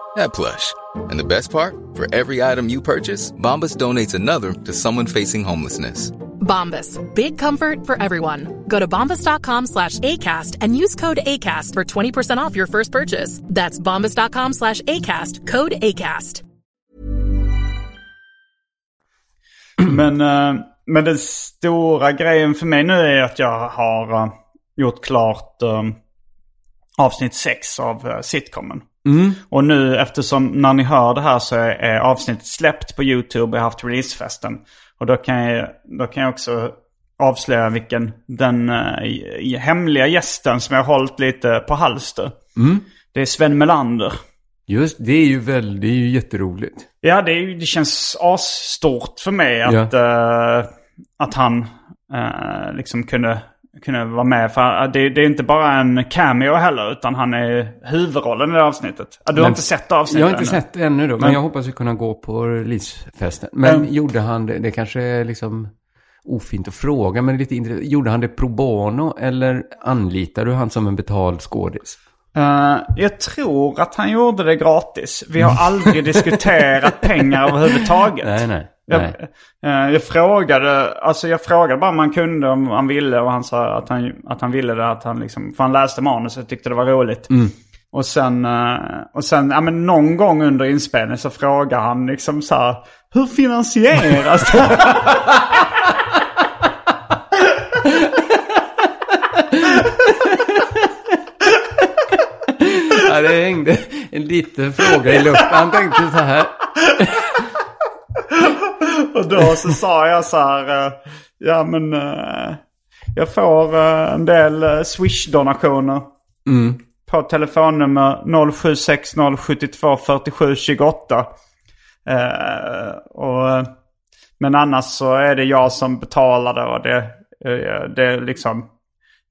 that plush. And the best part? For every item you purchase, Bombas donates another to someone facing homelessness. Bombas. Big comfort for everyone. Go to bombas.com slash ACAST and use code ACAST for 20% off your first purchase. That's bombas.com slash ACAST. Code ACAST. Men, eh, men den stora grejen för mig nu är att jag har eh, gjort klart eh, avsnitt 6 av uh, sitcomen. Och nu eftersom när ni hör det här så är, är avsnittet släppt på YouTube och jag har haft releasefesten. Och då kan jag, då kan jag också avslöja vilken den i- hemliga gästen som jag har hållit lite på halster. Det är Sven Melander. Just, det är ju väl, det är ju jätteroligt. Ja, det, är, det känns asstort för mig att, eh, att han eh, liksom kunde, kunde vara med. För det, det är inte bara en cameo heller, utan han är huvudrollen i det avsnittet. Ja, Du har Men- inte sett avsnittet Jag har inte ännu. sett det ännu då, men Men- jag hoppas vi kunna gå på releasefesten. Men Mm. gjorde han det, det kanske är liksom ofint att fråga, men lite intressant. Gjorde han det pro bono eller anlitade du han som en betald skådis? Eh, jag tror att han gjorde det gratis. Vi har aldrig diskuterat pengar överhuvudtaget. Nej, nej. Jag, eh, jag frågade, alltså jag frågade bara om han kunde, om han ville och han sa att han, att han ville det. Att han liksom, för han läste manus och tyckte det var roligt. Och sen, eh, och sen ja, men någon gång under inspelningen så frågar han liksom så här, hur finansieras det? Ja, det hängde en liten fråga i luften. Han tänkte så här. Och då så sa jag så här, eh, ja men eh, jag får eh, en del Swish-donationer. På telefonnummer 0760724728. Eh, och, men annars så är det jag som betalar det och det, det är liksom,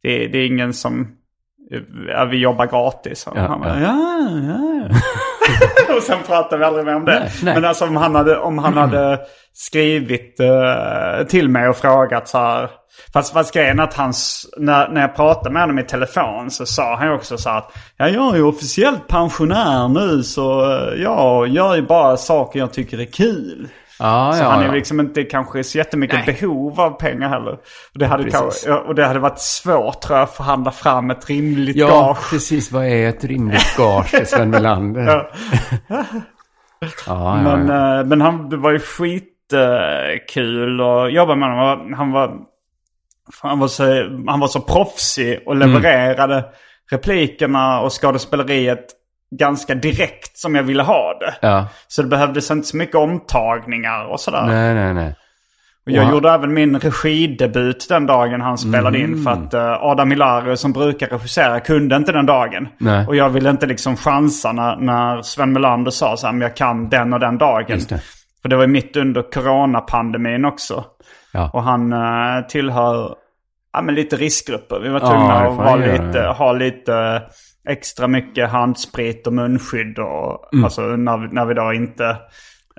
det, det är ingen som, vi jobbar gratis. Ja, han bara, ja. ja, ja. och sen pratar vi aldrig mer om det. Nej, nej. Men alltså om han hade, om han hade skrivit eh, till mig och frågat så här. Fast, fast grejen att hans, när, när jag pratade med honom i telefon så sa han också så här att ja, jag är ju officiellt pensionär nu så eh, jag gör ju bara saker jag tycker är kul. Ja, så ja, han är ja. liksom inte kanske så jättemycket Nej. behov av pengar heller. Och det, hade kanske, och det hade varit svårt tror jag att förhandla fram ett rimligt Ja, gage. precis. Vad är ett rimligt gage för Sven Melander? Ja. ja, ja, Men, ja. eh, men han, det var ju skitkul att jobba med honom. Han var, han var, så, han var så proffsig och levererade replikerna och skådespeleriet ganska direkt som jag ville ha det. ja. Så det behövdes inte så mycket omtagningar och sådär. Nej, nej, nej. Och jag Wow. gjorde även min regidebut den dagen han spelade Mm. in. För att eh, Adam Milari som brukar regissera kunde inte den dagen. Nej. Och jag ville inte liksom chansa när, när Sven Melander sa så här, men jag kan den och den dagen. Det. För det var mitt under coronapandemin också. Ja. Och han uh, tillhör ja, men lite riskgrupper. Vi var Ja, tvungna det att göra, lite, ja. ha lite extra mycket handsprit och munskydd. Och, Mm. Alltså när, när vi då inte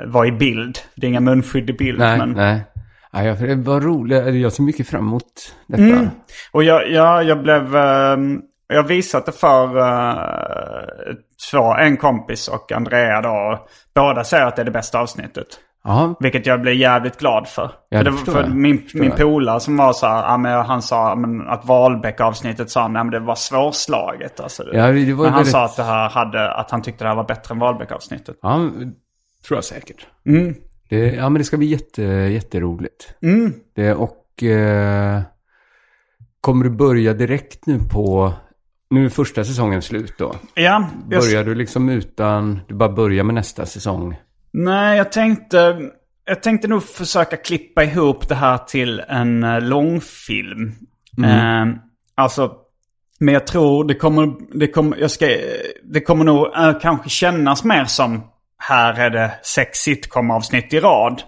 var i bild. Det är inga munskydd i bild. Nej, men... nej. Ja, jag, det var roligt. Jag ser mycket fram emot detta. Mm. Och jag, jag, jag blev... ehm, jag visat det för uh, två, en kompis och Andrea då. Båda säger att det är det bästa avsnittet. Ja, Vilket jag blev jävligt glad för. För det för min, min polare som var så här, han sa att Wahlbeck-avsnittet sa han, men det var svårslaget. Alltså, Ja, det men han väldigt- sa att, det här hade, att han tyckte det här var bättre än Wahlbeck-avsnittet. ja tror jag säkert. Mm. Det, ja, men det ska bli jätte, jätteroligt. Det, och eh, kommer du börja direkt nu på... Nu är första säsongen slut då. Ja, jag, Börjar du liksom utan... Du bara börjar med nästa säsong? Nej, jag tänkte, jag tänkte nog försöka klippa ihop det här till en eh, långfilm. Eh, alltså, men jag tror det kommer, det kommer, jag ska, det kommer nog eh, kanske kännas mer som här är det sex sitcom-avsnitt i rad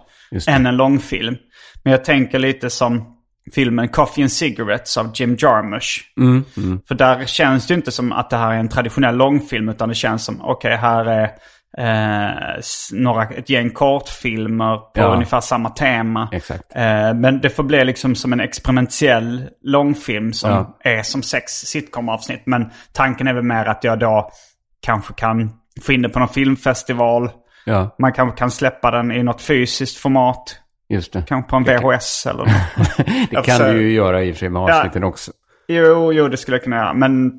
än en långfilm. Men jag tänker lite som filmen Coffee and Cigarettes av Jim Jarmusch. Mm, mm. För där känns det inte som att det här är en traditionell långfilm utan det känns som, okej här är eh, några, ett gäng kortfilmer på Ja. ungefär samma tema. Eh, men det får bli liksom som en experimentell långfilm som Ja. är som sex sitcom-avsnitt. Men tanken är väl mer att jag då kanske kan få in det på någon filmfestival. Ja, Man kanske kan släppa den i något fysiskt format. just det. Kanske på en VHS eller något. Det kan försöker- du ju göra i och för sig med avsnitten också. Jo, jo, det skulle jag kunna göra. Men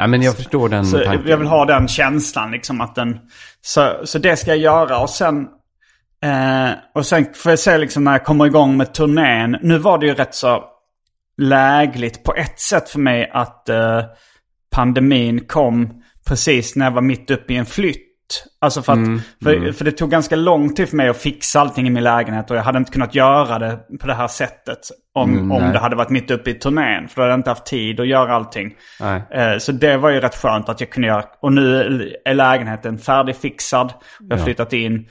Ja, men jag förstår den Så tanken. jag vill ha den känslan liksom att den... Så, så det ska jag göra och sen... Eh, och sen får jag se liksom när jag kommer igång med turnén. Nu var det ju rätt så lägligt på ett sätt för mig att eh, pandemin kom precis när jag var mitt uppe i en flytt. Alltså för att, för, för det tog ganska lång tid för mig att fixa allting i min lägenhet och jag hade inte kunnat göra det på det här sättet om, Mm, om det hade varit mitt uppe i turnén. För då hade jag inte haft tid att göra allting. Eh, Så det var ju rätt skönt att jag kunde göra. Och nu är lägenheten färdigfixad. Jag har flyttat in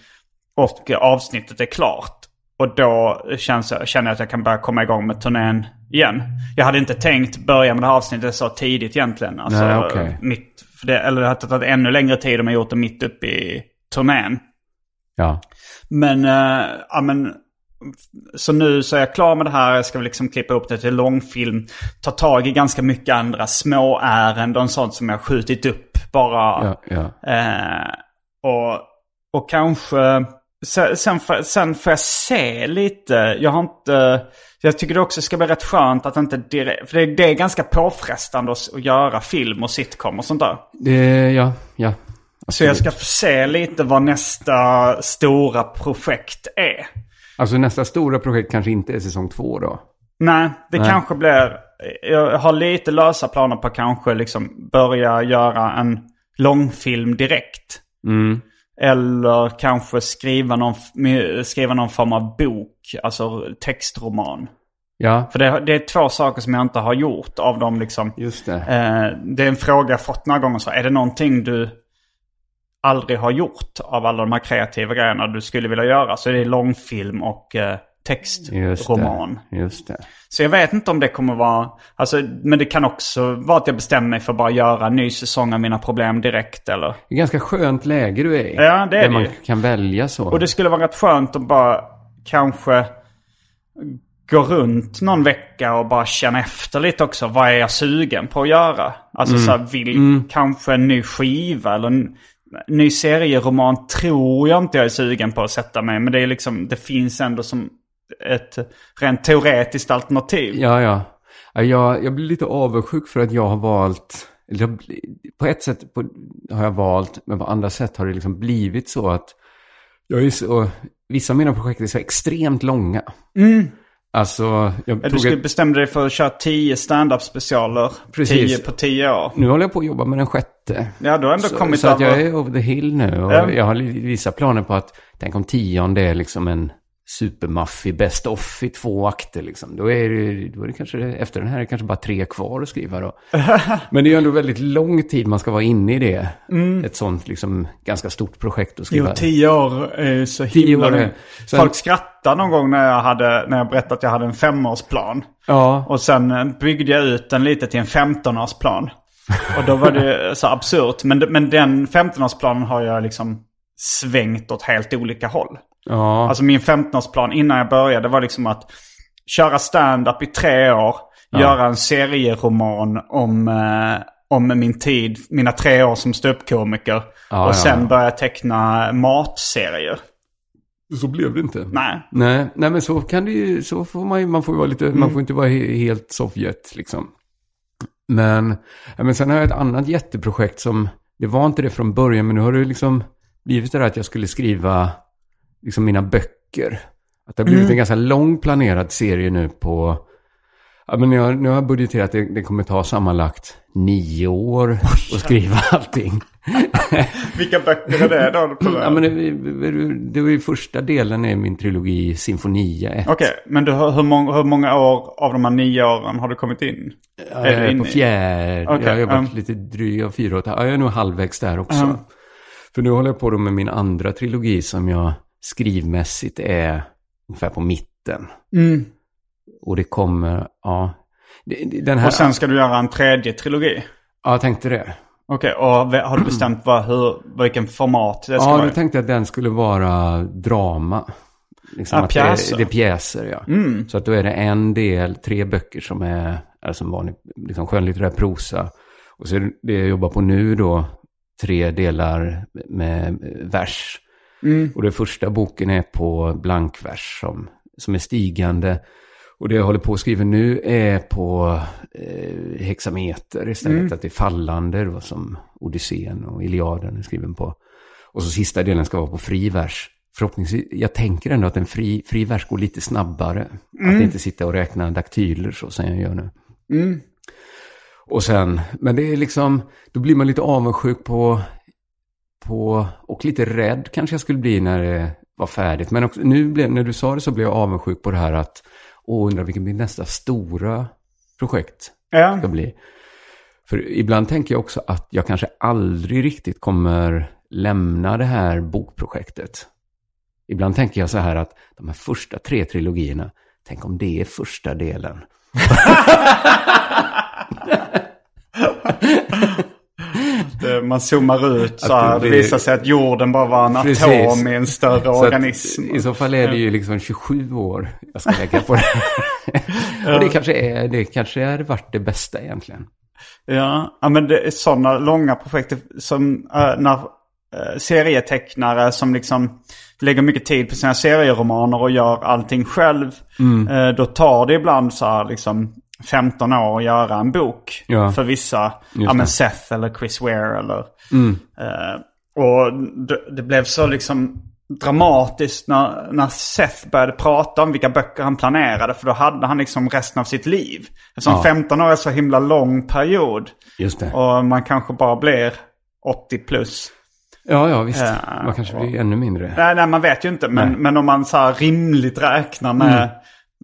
och avsnittet är klart. Och då känns, känner jag att jag kan börja komma igång med turnén igen. Jag hade inte tänkt börja med det här avsnittet så tidigt egentligen. Alltså, Nej, okej. mitt, för det, eller det hade tagit ännu längre tid om jag gjort det mitt uppe i turnén. Ja. Men, eh, ja men. Så nu så är jag klar med det här. Jag ska liksom klippa upp det till långfilm. Ta tag i ganska mycket andra små ärenden sånt som jag skjutit upp bara. Ja, ja. Eh, och, och kanske... Sen, sen, får, sen får jag se lite. Jag har inte... Jag tycker det också ska bli rätt skönt att inte direkt... För det, det är ganska påfrestande att, att göra film och sitcom och sånt där. Det, ja, ja. Så jag ska få se lite vad nästa stora projekt är. Alltså nästa stora projekt kanske inte är säsong två då? Nej, det Nej. kanske blir... Jag har lite lösa planer på att kanske liksom börja göra en långfilm direkt. Mm. Eller kanske skriva någon, skriva någon form av bok, alltså textroman. Ja, För det, det är två saker som jag inte har gjort av dem liksom. just det. Eh, det är en fråga jag fått några gånger. Så är det någonting du aldrig har gjort av alla de här kreativa grejerna du skulle vilja göra? Så det är långfilm och eh, textroman. det. Just det. Så jag vet inte om det kommer vara... Alltså, men det kan också vara att jag bestämmer mig för att bara göra en ny säsong av mina problem direkt eller... Det är ganska skönt läge du är i. Ja, det är Där det man ju. kan välja så. Och det skulle vara rätt skönt att bara kanske gå runt någon vecka och bara känna efter lite också. Vad är jag sugen på att göra? Alltså så här, vill kanske en ny skiva eller en, ny serieroman tror jag inte jag är sugen på att sätta mig. Men det är liksom, det finns ändå som ett rent teoretiskt alternativ. Ja, ja. Ja, Jag, jag blir lite avundsjuk för att jag har valt, eller på ett sätt på, har jag valt, men på andra sätt har det liksom blivit så att jag är så, vissa av mina projekt är så extremt långa. Alltså, jag Mm. Du skulle ett, bestämma dig för att köra tio stand-up specialer. Precis. Tio på tio år. nu håller jag på att jobba med den sjätte. Ja, du har ändå Så, kommit så att jag är over the hill nu och Ja. jag har vissa planer på att, tänk om tionde är liksom en supermaffig best off i två akter liksom. Då är det, då är det kanske, efter den här är det kanske bara tre kvar att skriva då. Men det är ju ändå väldigt lång tid man ska vara inne i det. Ett sånt liksom ganska stort projekt att skriva. Mm. Jo, tio år är så himla... år är- Sen- Folk skrattade någon gång när jag, hade, när jag berättade att jag hade en femårsplan. Ja, Och sen eh, byggde jag ut den lite till en 15-årsplan. Och då var det så absurt. Men, men den 15-årsplanen har jag liksom svängt åt helt olika håll. Ja, Alltså min 15-årsplan innan jag började var liksom att köra stand-up i tre år. Göra en serieroman om, eh, om min tid, mina tre år som ståuppkomiker. Ja, och sen ja. börja teckna matserier. så blev det inte. Nej. Nej, nej men så kan det ju, så får man ju, man får ju vara lite, man får inte vara he, helt Sovjet liksom. Men, ja, men sen har jag ett annat jätteprojekt som, det var inte det från början, men nu har det liksom blivit det där att jag skulle skriva liksom mina böcker. Att det har blivit en ganska lång planerad serie nu på, ja men jag, nu har jag budgeterat att det, det kommer ta sammanlagt nio år att skriva allting. Vilka böcker är det då? Ja men det, det var ju första delen i min trilogi Sinfonia 1. Okej, men du, hur, många, hur många år av de här nio åren har du kommit in? Ja, jag är på fjärde. Okej, jag har jobbat um. lite drygt av fyra halvt. Ja, jag är nog halvvägs där också. Ja. För nu håller jag på med min andra trilogi som jag skrivmässigt är ungefär på mitten. Mm. Och det kommer, ja. Den här, Och sen ska du göra en tredje trilogi? Ja, jag tänkte det. Okej, och v- har du bestämt vad, hur, vilken format det ska Ja, vara? tänkte jag att den skulle vara drama. Liksom Ja, att pjäser. Det, det är pjäser, ja. Mm. Så att då är det en del, tre böcker som är, är som vanlig liksom skönlitterär prosa. Och så är det det jag jobbar på nu då, tre delar med vers. Mm. Och den första boken är på blankvers som, som är stigande. Och det jag håller på att skriva nu är på eh, hexameter istället. Mm. Att det är fallande då, som Odysseen och Iliaden är skriven på. Och så sista delen ska vara på fri vers. Förhoppningsvis, jag tänker ändå att en fri, fri vers går lite snabbare. Att inte sitta och räkna daktyler så som jag gör nu. Mm. Och sen, men det är liksom, då blir man lite avundsjuk på, på, och lite rädd kanske jag skulle bli när det var färdigt. Men också, nu blev, när du sa det så blev jag avundsjuk på det här att, åh, undrar vilken blir nästa stora projekt Ja. ska bli. För ibland tänker jag också att jag kanske aldrig riktigt kommer lämna det här bokprojektet. Ibland tänker jag så här att de här första tre trilogierna, tänk om det är första delen. Det, man zoomar ut så Att det här, det blir- visar sig att jorden bara var en Precis. atom i en större Så att, organism. I så fall är det ju liksom 27 år jag ska lägga på det. Och det kanske är, det kanske är varit det bästa egentligen. Ja, men det är sådana långa projekt som äh, när äh, serietecknare som liksom lägger mycket tid på sina serieromaner och gör allting själv. Mm. Eh, då tar det ibland så här liksom 15 år att göra en bok. Ja. För vissa, ja men Seth eller Chris Ware eller... Mm. Eh, och det, det blev så liksom dramatiskt när, när Seth började prata om vilka böcker han planerade. För då hade han liksom resten av sitt liv. Eftersom Ja. 15 år är så himla lång period. Just det. Och man kanske bara blir 80 plus. Ja, ja, visst. Ja, Man kanske och- blir ännu mindre. Nej, nej man vet ju inte. Men, Nej. men om man så här rimligt räknar med...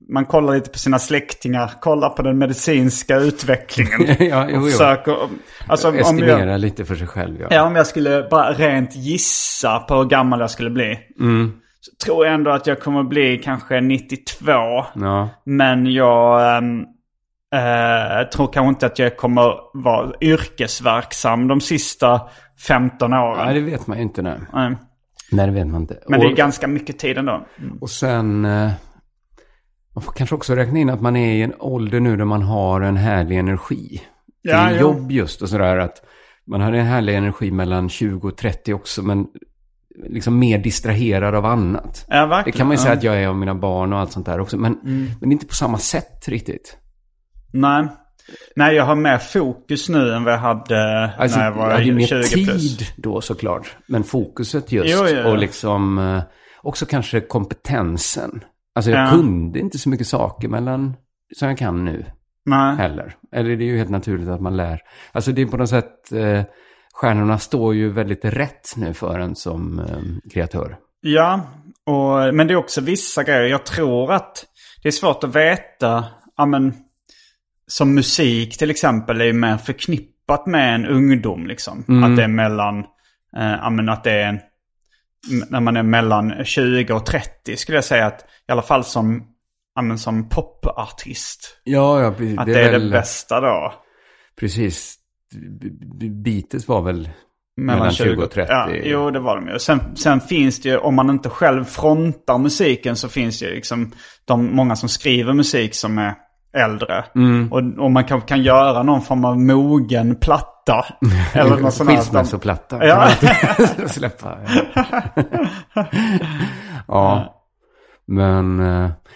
Man kollar lite på sina släktingar, kollar på den medicinska utvecklingen. Ja, jo, och jo. försöker... Alltså, om Estimera jag, lite för sig själv, ja. ja, om jag skulle bara rent gissa på hur gammal jag skulle bli. Mm. Så tror jag ändå att jag kommer bli kanske 92. Ja. Men jag eh, tror kanske inte att jag kommer vara yrkesverksam de sista 15 åren. Nej, det vet man ju inte nu. Nej. Nej, det vet man inte. Men det är ganska mycket tid ändå. och sen... Man får kanske också räkna in att man är i en ålder nu där man har en härlig energi. Ja, till jo. jobb just och sådär. Att Man har en härlig energi mellan 20 och 30 också, men liksom mer distraherad av annat. Ja. Det kan man ju säga Ja. Mm. att jag är av mina barn och allt sånt där också. Men, men inte på samma sätt riktigt. Nej. Nej, jag har mer fokus nu än vad jag hade Alltså, när jag var hade ju mer 20 tid plus. då såklart. Men fokuset just. Jo, ja, ja. Och liksom eh, också kanske kompetensen. Alltså jag Ja. kunde inte så mycket saker mellan som jag kan nu Nej. heller. Eller det är ju helt naturligt att man lär. Alltså det är på något sätt, eh, stjärnorna står ju väldigt rätt nu för en som eh, kreatör. Ja, och, men det är också vissa grejer. Jag tror att det är svårt att veta. Ja, men, som musik till exempel är ju mer förknippat med en ungdom. Liksom. Att det är mellan, eh, ja, men att det är en, när man är mellan 20 och 30 skulle jag säga att i alla fall som, ja, som popartist. Ja, ja, precis. Att det är, väl, det bästa då. Precis. Beatles var väl mellan 20 och 30. Ja, jo, det var de ju. Sen, sen finns det ju, om man inte själv frontar musiken så finns det ju liksom de många som skriver musik som är äldre. Mm. Och, och man kan, kan göra någon form av mogen platta. eller något sånt. Skilsmässoplatta. Ja. Släppa. Ja. ja. Men, eh,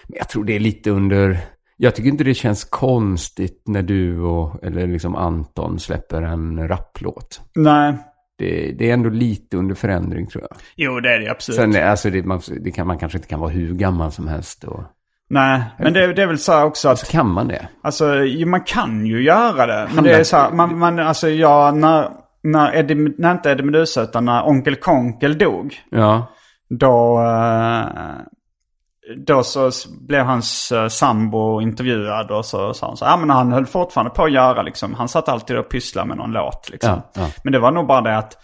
men jag tror det är lite under... Jag tycker inte det känns konstigt när du och, eller liksom Anton släpper en rapplåt. Nej, Det, det är ändå lite under förändring tror jag. jo det är det absolut. Sen, alltså det, man, det kan, man kanske inte kan vara hur gammal som helst. Och, Nej, men det, det är väl så här också att så kan man det. Alltså, man kan ju göra det. Men det är så här, man, man, alltså jag, när, när, Eddie, när inte Eddie Meduza utan när Onkel Konkel dog. Ja. Då, eh, då så blev hans eh, sambo intervjuad och så sa han så ja men han höll fortfarande på att göra liksom. Han satt alltid och pysslade med någon låt liksom. Ja, ja. Men det var nog bara det att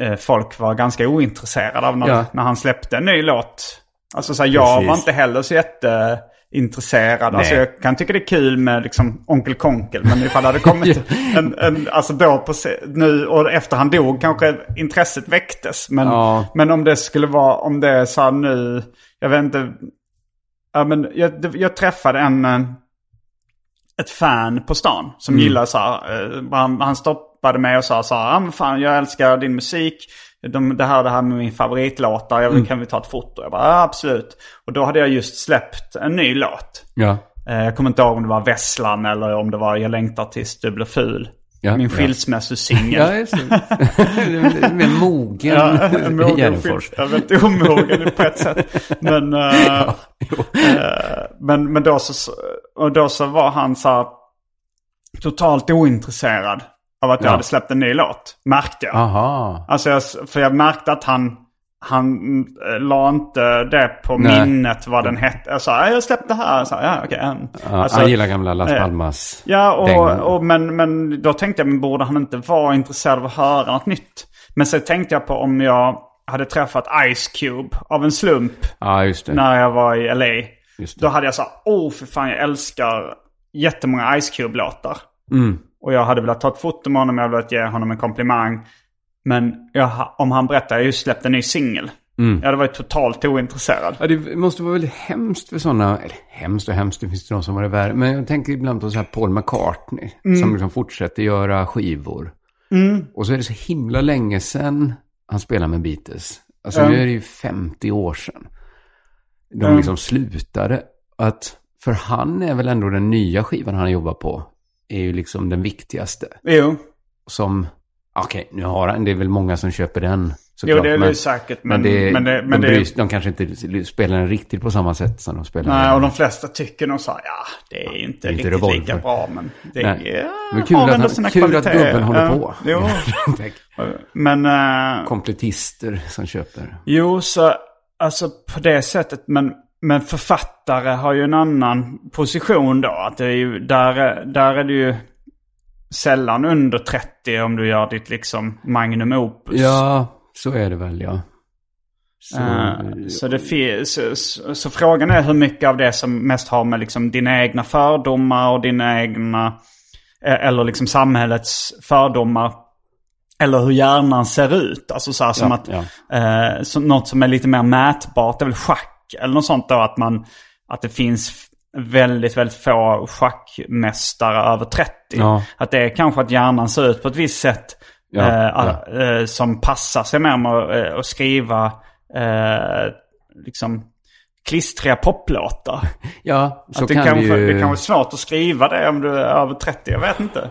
eh, folk var ganska ointresserade av när, när han släppte en ny låt. Alltså så här, jag Precis. var inte heller så jätteintresserad. Alltså Nej. jag kan tycka det är kul med liksom Onkel Konkel. Men ifall det hade kommit en, en, alltså då på nu och efter han dog kanske intresset väcktes. Men, Ja. men om det skulle vara, om det är så här nu, jag vet inte. Ja, men jag, jag träffade en, eh, ett fan på stan som gillar så här. eh, Han, han stoppade mig och sa så här, ah, men fan jag älskar din musik. De, det här det här med min favoritlåtar, jag vill, kan vi ta ett foto? Jag bara, ja absolut. Och då hade jag just släppt en ny låt. Ja. Eh, Jag kommer inte ihåg om det var Vesslan eller om det var Jag längtar tills du blir ful. Ja, Min ja. skilsmässosingel. Ja, just det. Mer mogen Ja, en mogen Gärdenfors. film. Jag vet inte omogen på ett sätt. Men, eh, eh, men, men då, så, och då så var han så här totalt ointresserad av att jag Ja. hade släppt en ny låt. Märkte jag. Aha. Alltså jag, för jag märkte att han, han äh, la inte det på Nej. minnet vad den hette. Jag sa, "Ja, jag släppte här. Sa, ja, mm." Ja, Alltså, han gillar gamla Las eh, Palmas. Ja, dängor. och, och, men, men då tänkte jag, men borde han inte vara intresserad av att höra något nytt? Men så tänkte jag på om jag hade träffat Ice Cube av en slump Ja, just det. när jag var i LA. Då hade jag sagt, åh för fan jag älskar jättemånga Ice Cube-låtar. Mm. Och jag hade velat ta ett foto med honom, jag hade velat ge honom en komplimang. Men jag, om han berättade, jag just släppt en ny singel. Mm. Jag hade varit totalt ointresserad. Ja, det måste vara väldigt hemskt för sådana, eller hemskt och hemskt, det finns det de som har det värre. Men jag tänker ibland på så här Paul McCartney, Mm. som liksom fortsätter göra skivor. Och så är det så himla länge sedan han spelade med Beatles. Alltså Ja. nu är det ju 50 år sedan. De liksom slutade. Att, för han är väl ändå den nya skivan han jobbar på, är ju liksom den viktigaste. Jo, Som, okej, nu har han, det är väl många som köper den. jo såklart, det är det men- säkert. men, Men, det, men det, men de, det, bryr, de kanske inte spelar den riktigt på samma sätt som de spelar Nej, den. och de flesta tycker nog så här, ja, det är inte det är inte riktigt revolver. lika bra, men det är, Men kul har att, ändå sina kul att kvaliteter. gubben håller på. Jo, men, eh, Kompletister som köper. jo, så alltså på det sättet, men, men författare har ju en annan position då. Att det är ju, där, är- där är det ju sällan under 30 om du gör ditt liksom magnum opus. Ja, så är det väl ja. Så, Eh, så, det så, så, så frågan är hur mycket av det som mest har med liksom dina egna fördomar och dina egna, eh, eller liksom samhällets fördomar. Eller hur hjärnan ser ut. Alltså så här som Ja, att, ja. så, något som är lite mer mätbart är väl schack. Eller något sånt då att man, att det finns väldigt, väldigt få schackmästare över 30. Ja. Att det är kanske att hjärnan ser ut på ett visst sätt Ja, eh, eh, som passar sig mer med att, eh, skriva eh, liksom klistriga poplåtar. Ja, så att det, kan kan, det ju... det kan vara svårt att skriva det om du är över 30, jag vet inte.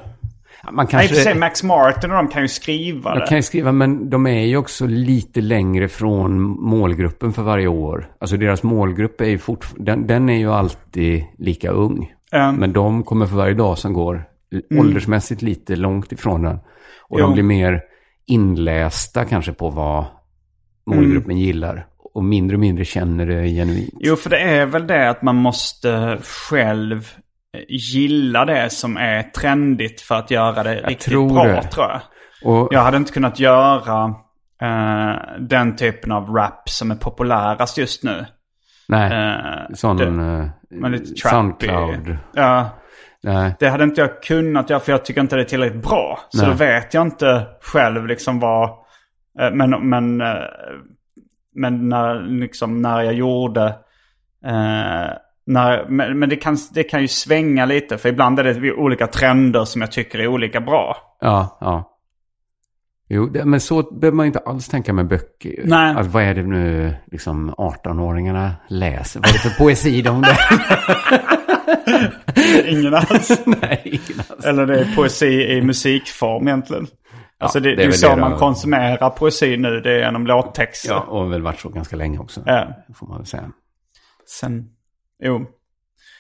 Man Nej, kanske... för sig Max Martin och de kan ju skriva det. kan ju skriva, men de är ju också lite längre från målgruppen för varje år. Alltså deras målgrupp är ju fortfarande, den, den är ju alltid lika ung. Mm. Men de kommer för varje dag som går åldersmässigt lite långt ifrån den. Och Jo. de blir mer inlästa kanske på vad målgruppen Mm. gillar. Och mindre och mindre känner det genuint. Jo, för det är väl det att man måste själv gilla det som är trendigt för att göra det riktigt tror bra, det. tror jag. Och, Jag hade inte kunnat göra eh, den typen av rap som är populärast just nu. nej, Eh, sån det, men lite trappy. Soundcloud. Ja, Nej, det hade inte jag kunnat göra för jag tycker inte det är tillräckligt bra. Så Nej. då vet jag inte själv liksom vad... eh, men, men, eh, men när, liksom, när jag gjorde... När, men men det, kan, det kan ju svänga lite. För ibland är det olika trender som jag tycker är olika bra. ja, ja. Jo, det, men så behöver man inte alls tänka med böcker. Nej. Att vad är det nu liksom 18-åringarna läser? Vad är det för poesi de där? Ingen alls. Nej, ingen alls. Eller det är poesi i musikform egentligen. Alltså det, det det är ju så det man konsumerar poesi nu. Det är genom låttexter. Ja, och väl varit så ganska länge också. Ja. Får man väl säga. Sen, jo.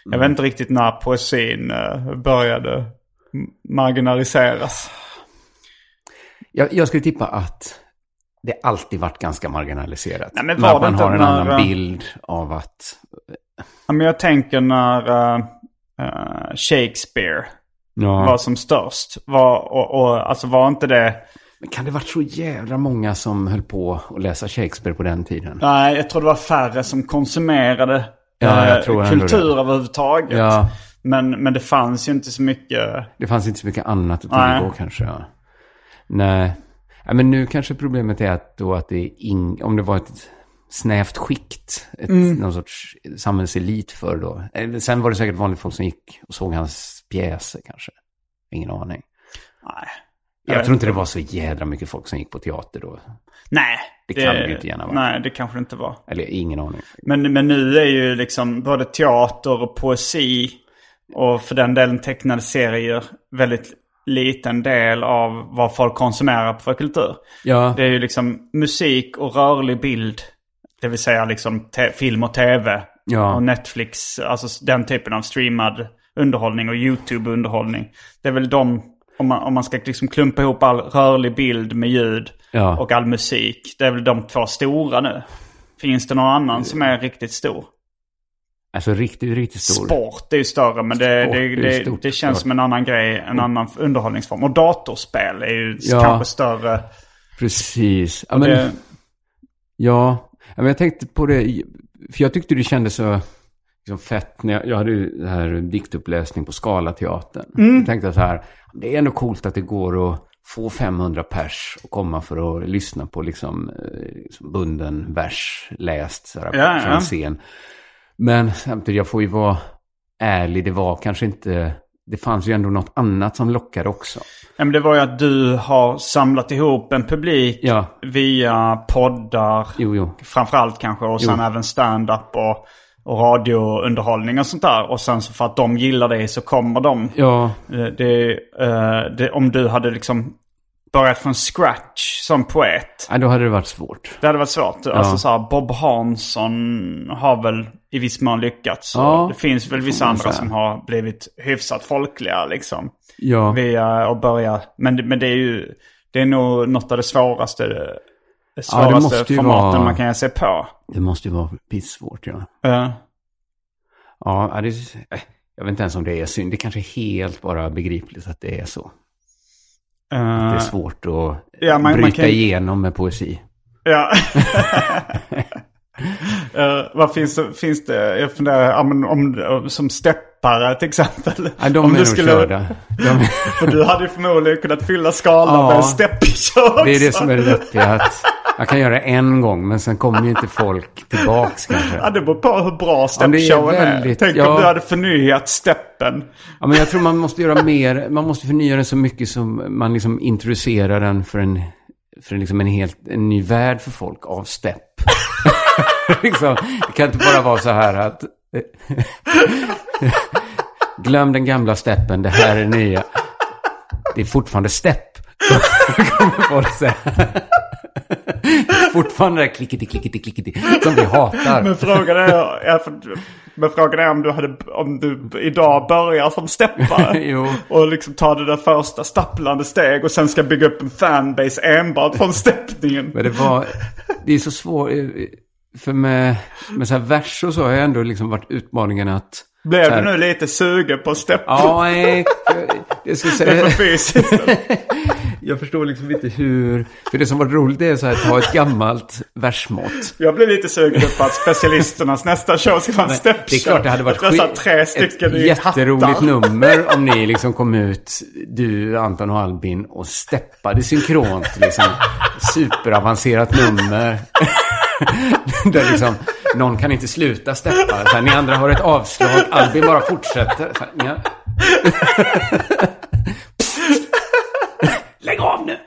Jag vet inte riktigt när poesin eh, började marginaliseras. Jag, jag skulle tippa att det alltid varit ganska marginaliserat. Nej, men var man har en när, annan eh, bild av att... Ja, men jag tänker när eh, Shakespeare Ja. var som störst. Var, och, och, alltså var inte det... Men kan det varit så jävla många som höll på att läsa Shakespeare på den tiden? Nej, jag tror det var färre som konsumerade Ja, eh, kultur överhuvudtaget. Ja. Men, men det fanns ju inte så mycket... Det fanns inte så mycket annat att tillgå kanske. Ja. Nej. Ja, men nu kanske problemet är att, då att det är ing, om det var ett snävt skikt, ett, Mm. någon sorts samhällselit för då. Eller Sen var det säkert vanligt folk som gick och såg hans pjäser kanske. Ingen aning. Nej. Jag, vet tror inte det var så jädra mycket folk som gick på teater då. Nej. Det kan det ju inte gärna vara. Nej, det kanske det inte var. Eller ingen aning. Men, men nu är ju liksom både teater och poesi och för den delen tecknade serier väldigt liten del av vad folk konsumerar för kultur. Ja, Det är ju liksom musik och rörlig bild. Det vill säga liksom film och tv. Ja. Och Netflix, alltså den typen av streamad underhållning och YouTube-underhållning. Det är väl de, om man, om man ska liksom klumpa ihop all rörlig bild med ljud Ja. och all musik. Det är väl de två stora nu. Finns det någon annan som är riktigt stor? alltså riktigt, riktigt stor. Sport är ju större men det, det, det, stort, det känns som en annan grej, en annan underhållningsform. Och datorspel är ju Ja. kanske större. Precis. Ja, men, Ja, men jag tänkte på det, för jag tyckte det kändes så liksom fett när jag, jag hade ju det här diktuppläsning på Scalateatern. Mm. Jag tänkte så här, det är ändå coolt att det går att få 500 pers och komma för att lyssna på liksom, eh, liksom bunden vers läst så här, Ja, från ja. en scen. Men samtidigt, jag får ju vara ärlig, det var kanske inte, det fanns ju ändå något annat som lockade också. ja, men det var ju att du har samlat ihop en publik Ja. via poddar. Jo, jo. Framförallt kanske och sen Jo. även stand-up och, och radiounderhållning och sånt där. Och sen så för att de gillar dig så kommer de. Ja, Eh, Det, eh, det, om du hade liksom börjat från scratch som poet. ja, då hade det varit svårt. Det hade varit svårt. Alltså så här, Bob Hansson har väl i viss mån lyckats. Ja, det finns väl vissa andra som har blivit hyfsat folkliga liksom. Ja. Via att börja. Men, men det är ju det är nog något av det svåraste, det Ja, det svåraste måste ju formaten vara- man kan sig på. Det måste ju vara pissvårt, ja. Eh, Ja, det, eh, jag vet inte ens om det är synd. Det kanske är helt bara begripligt att det är så. eh, Det är svårt att ja, man- man bryta kan- igenom med poesi. Ja. Eh, vad finns det? Finns det jag funderar, om, om, som steppare till exempel. Ja, de om är du skulle, körda. De, För du hade ju förmodligen kunnat fylla skalan Ja. med en också. det är det som är det deppiga. Att Jag kan göra det en gång, men sen kommer ju inte folk tillbaks kanske. Ja, det beror på hur bra Ja, det är steppshowen är. väldigt- Tänk ja. om du hade förnyat steppen. Ja, men jag tror man måste göra mer. Man måste förnya den så mycket som man liksom introducerar den för en, för liksom en helt en ny värld för folk av stepp. liksom, det kan inte bara vara så här att... Glöm den gamla steppen, det här är nya. Det är fortfarande stepp. kommer folk säga. Fortfarande det klickety, klickety, klickety som vi hatar. Men frågan är, ja, för, men frågan är om du, hade, om du idag börjar som steppare. Och liksom tar det där första stapplande steg och sen ska bygga upp en fanbase enbart från steppningen. Men det var, det är så svårt, för med, med så här vers och så har jag ändå liksom varit utmaningen att... Blev du nu lite sugen på stepp? Ja, nej, jag skulle Det är för säga, fysiskt. jag förstår liksom inte hur, för det som var roligt är så här att ha ett gammalt versmått. Jag blev lite sugen på att specialisternas nästa show ska vara en Men steppshow. Det är klart det hade varit skit- tre stycken ett i jätteroligt hattar. nummer om ni liksom kom ut, du, Anton och Albin, och steppade synkront. Liksom. Superavancerat nummer. Där liksom, någon kan inte sluta steppa. Så här, ni andra har ett avslag, Albin bara fortsätter. Så här, ni har... Lägg av nu!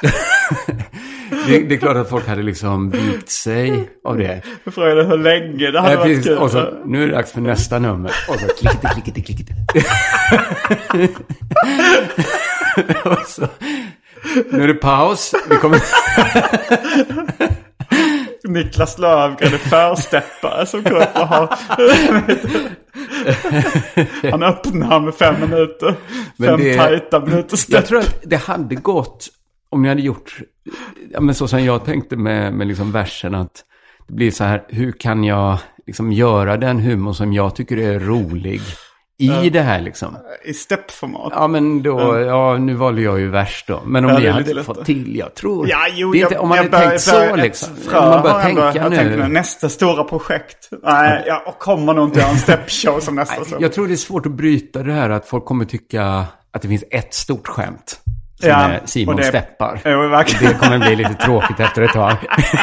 det, det är klart att folk hade liksom vikt sig av det. Jag frågade hur länge det hade Nej, varit kul. Och så, nu är det dags för nästa nummer. Och så klickety, klickety, klickety. och så, nu är det paus. Vi kommer... Niklas Löfgren är försteppare som går upp och har... Han öppnar med fem minuter. Men fem det- tajta minuter. Jag tror att det hade gått om ni hade gjort, ja, men så som jag tänkte med, med liksom versen, att det blir så här, hur kan jag liksom göra den humor som jag tycker är rolig i det här liksom? I steppformat. Ja, men då, ja, nu valde jag ju vers då. Men om Ja, ni hade lite fått lättare. till, jag tror. Ja, jo, det är jag, inte, om man jag hade börjar- tänkt så liksom. frö man börjar ändå- tänka jag nu. tänker nu, nästa stora projekt. Nej, jag kommer nog inte göra en steppshow som nästa. Så. Jag tror det är svårt att bryta det här att folk kommer tycka att det finns ett stort skämt. Ja, Simon det- Steppar. Verkligen. Det kommer bli lite tråkigt efter ett tag.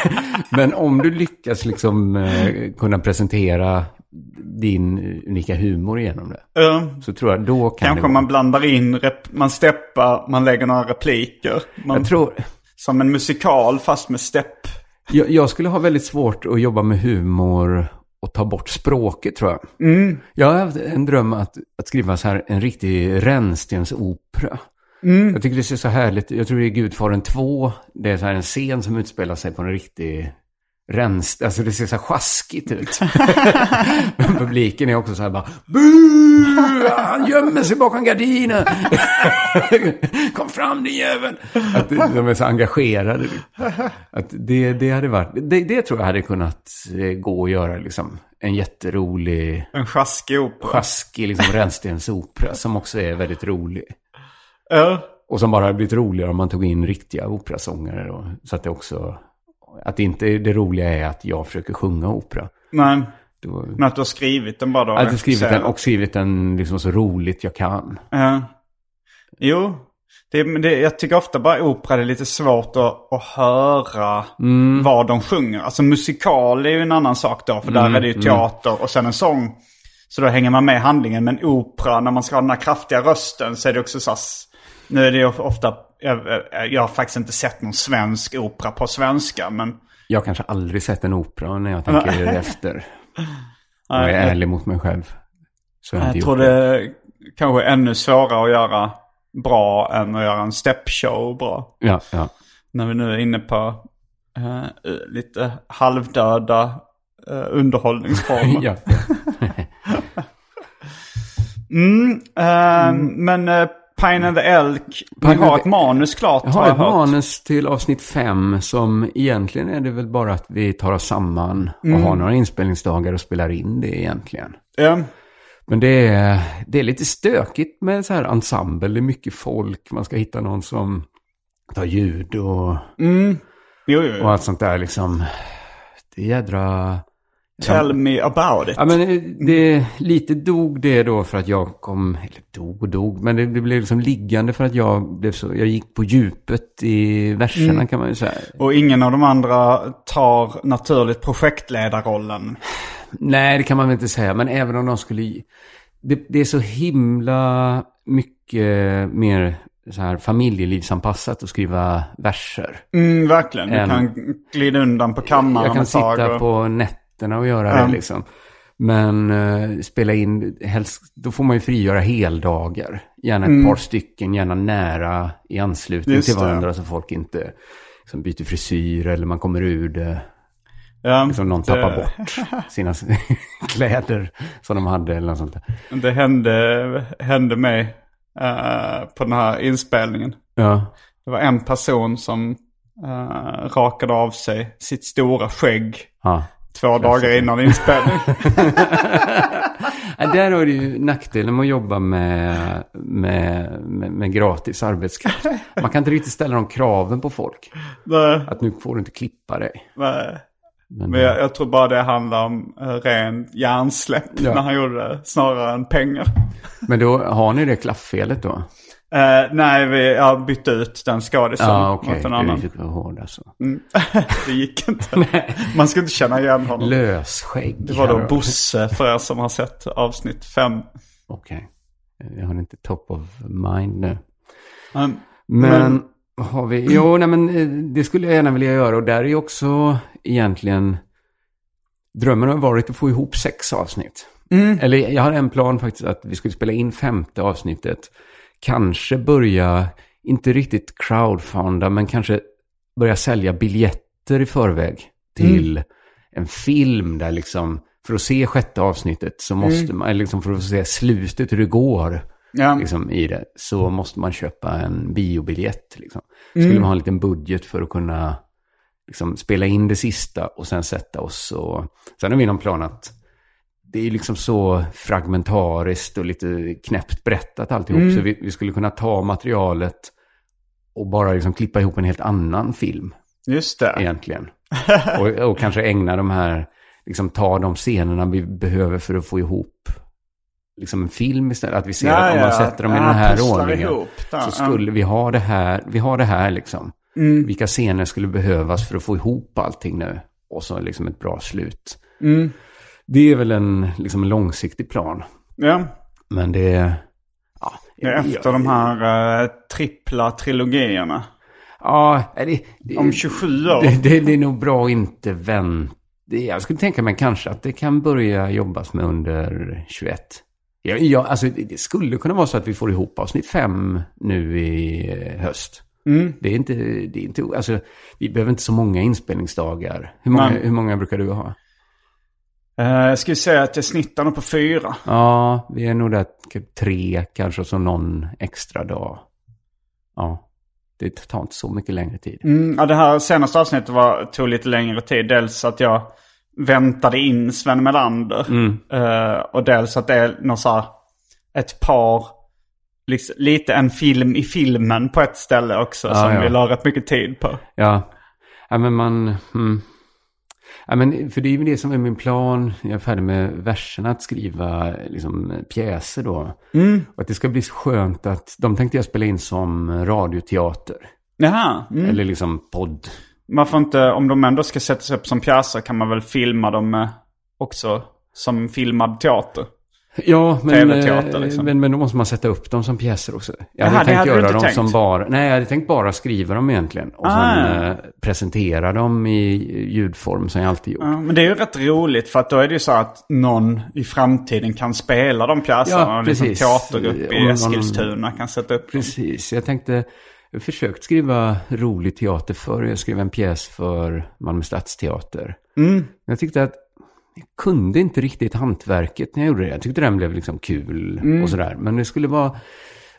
Men om du lyckas liksom eh, kunna presentera din unika humor genom det. Ja. Så tror jag då kan Kanske det man blandar in, man steppar, man lägger några repliker. Man, Jag tror... Som en musikal fast med stepp. Jag, jag skulle ha väldigt svårt att jobba med humor och ta bort språket tror jag. Mm. Jag har haft en dröm att, att skriva så här en riktig rännstensopera. Mm. Jag tycker det ser så härligt Jag tror det är Gudfadern 2. Det är så här en scen som utspelar sig på en riktig ränst... Alltså det ser så här sjaskigt ut. Men publiken är också så här bara... Bu! Han gömmer sig bakom gardinen. Kom fram din jävel. Att de är så engagerade. Att det, det hade varit... Det, det tror jag hade kunnat eh, gå att göra liksom. En jätterolig, En sjaskig opera. sjaskig liksom, rännstensopera som också är väldigt rolig. Ja. Och som bara hade blivit roligare om man tog in riktiga operasångare då. Så att det också... Att inte det roliga är att jag försöker sjunga opera. Men, Då, men att du har skrivit den bara då? jag hade skrivit den och skrivit den liksom så roligt jag kan. Ja. Jo. Det, det, jag tycker ofta bara opera det är lite svårt att, att höra Mm. vad de sjunger. Alltså musikal är ju en annan sak då. För Mm, där är det ju teater och sen en sång. Så då hänger man med i handlingen. Men opera, när man ska ha den här kraftiga rösten så är det också så Nu är det ju ofta, jag, jag- jag har faktiskt inte sett någon svensk opera på svenska. Men Jag kanske aldrig sett en opera när jag tänker efter. Jag är ärlig mot mig själv. Så jag jag tror det. det kanske är ännu svårare att göra bra än att göra en steppshow bra. Ja, ja. När vi nu är inne på eh, lite halvdöda eh, underhållningsformer. ja. mm, eh, Men uh, Pine and the Elk, vi Pine har and ett the- manus klart Jag har har jag ett hört. manus till avsnitt fem som egentligen är det väl bara att vi tar oss samman och har några inspelningsdagar och spelar in det egentligen. Ja. Men det är, det är lite stökigt med så här ensemble. Det är mycket folk. Man ska hitta någon som tar ljud och, Mm. Jo, jo, jo. och allt sånt där liksom. Det är jädra, Tell me about it. Ja, men eh, det, lite dog det då för att jag kom, eller dog och dog, men det, det blev liksom liggande för att jag blev så, jag gick på djupet i verserna Mm. kan man ju säga. Och ingen av de andra tar naturligt projektledarrollen. Nej, det kan man väl inte säga, men även om de skulle... Det, det är så himla mycket mer så här familjelivsanpassat att skriva verser. Mm, verkligen. Du kan glida undan på kammaren Jag kan sitta och- på nätterna och göra Ja. det liksom. Men eh, spela in, helst, då får man ju frigöra heldagar. Gärna ett par stycken, gärna nära i anslutning Mm. Just till det. varandra så folk inte liksom, byter frisyr eller man kommer ur det. Ja, Liksom någon det- tappar bort sina kläder som de hade eller något sånt där. Det hände, hände mig eh, på den här inspelningen. Ja. Det var en person som eh, rakade av sig sitt stora skägg ja. Två dagar innan inspelning. Där har du ju nackdelen med att jobba med, med, med, med gratis arbetskraft. Man kan inte riktigt ställa de kraven på folk. Nej, Att nu får du inte klippa dig. nej. Men, Men jag, jag tror bara det handlar om uh, ren hjärnsläpp Ja. när han gjorde det, snarare än pengar. men då har ni det klafffelet då? Eh, nej, vi har bytt ut den skådisen Ja, okej. mot en annan. Du fick vara hård alltså. det gick inte. Man skulle inte känna igen honom. Lösskägg. Det var då Bosse för er som har sett avsnitt fem. Okej. Jag har inte top of mind nu. Um, Men, har vi... Jo, nej men eh, det skulle jag gärna vilja göra. Och där är ju också egentligen... Drömmen har varit att få ihop sex avsnitt. Eller jag har en plan faktiskt att vi skulle spela in femte avsnittet. Kanske börja, inte riktigt crowdfunda, men kanske börja sälja biljetter i förväg till en film där liksom, för att se sjätte avsnittet så måste man, eller liksom för att se slutet hur det går ja. liksom, i det, så måste man köpa en biobiljett. Liksom. Skulle man ha en liten budget för att kunna liksom, spela in det sista och sen sätta oss och... Sen har vi någon plan att det är liksom så fragmentariskt och lite knäppt berättat alltihop. Så vi, vi skulle kunna ta materialet och bara liksom klippa ihop en helt annan film Just det. egentligen. och, och kanske ägna de här, liksom ta de scenerna vi behöver för att få ihop liksom en film istället. Att vi ser att om man sätter dem i Ja, den här ordningen ihop så skulle vi ha det här, vi har det här liksom. Mm. Vilka scener skulle behövas för att få ihop allting nu? Och så liksom ett bra slut. Mm. Det är väl en, liksom långsiktig plan. Ja. Men det är... Ja, Det är efter de här eh, trippla trilogierna. Ja, det, det, Om 27 år. det, det, det är nog bra att inte vänta. Jag skulle tänka mig kanske att det kan börja jobbas med under 21. Ja, ja, alltså det skulle kunna vara så att vi får ihop avsnitt fem nu i eh, höst. Mm. Det är inte, det är inte, alltså vi behöver inte så många inspelningsdagar. Hur många, hur många brukar du ha? Eh, jag skulle säga att jag snittar nog på fyra. Ja, vi är nog där typ tre, kanske så någon extra dag. Ja, det tar inte så mycket längre tid. Mm, ja, det här senaste avsnittet var, tog lite längre tid. Dels att jag väntade in Sven Melander. Mm. Eh, och dels att det är någon så här, ett par, liksom, lite en film i filmen på ett ställe också. Ja, som ja. vi la rätt mycket tid på. Ja, ja men man... Mm. Ja, men för det är ju det som är min plan. Jag är färdig med verserna att skriva liksom, pjäser då. Och att det ska bli så skönt att de tänkte jag spela in som radioteater. Jaha. Mm. Eller liksom podd. Varför inte, om de ändå ska sättas upp som pjäser kan man väl filma dem också som filmad teater. Ja, men, eh, liksom. men, men då måste man sätta upp dem som pjäser också. Jag hade Jaha, tänkt hade göra dem tänkt? som bara... Nej, jag hade tänkt bara skriva dem egentligen. Och Ah. sen eh, presentera dem i ljudform som jag alltid gjort. Ja, men det är ju rätt roligt för att då är det ju så att någon i framtiden kan spela de pjäserna. Ja, och liksom teatergrupp i Eskilstuna kan sätta upp dem. Precis, jag tänkte... Jag har försökt skriva rolig teater förr. Jag skrev en pjäs för Malmö Stadsteater. Mm. Jag tyckte att jag kunde inte riktigt hantverket när jag gjorde det. Jag tyckte den blev liksom kul Mm. och sådär. Men det skulle vara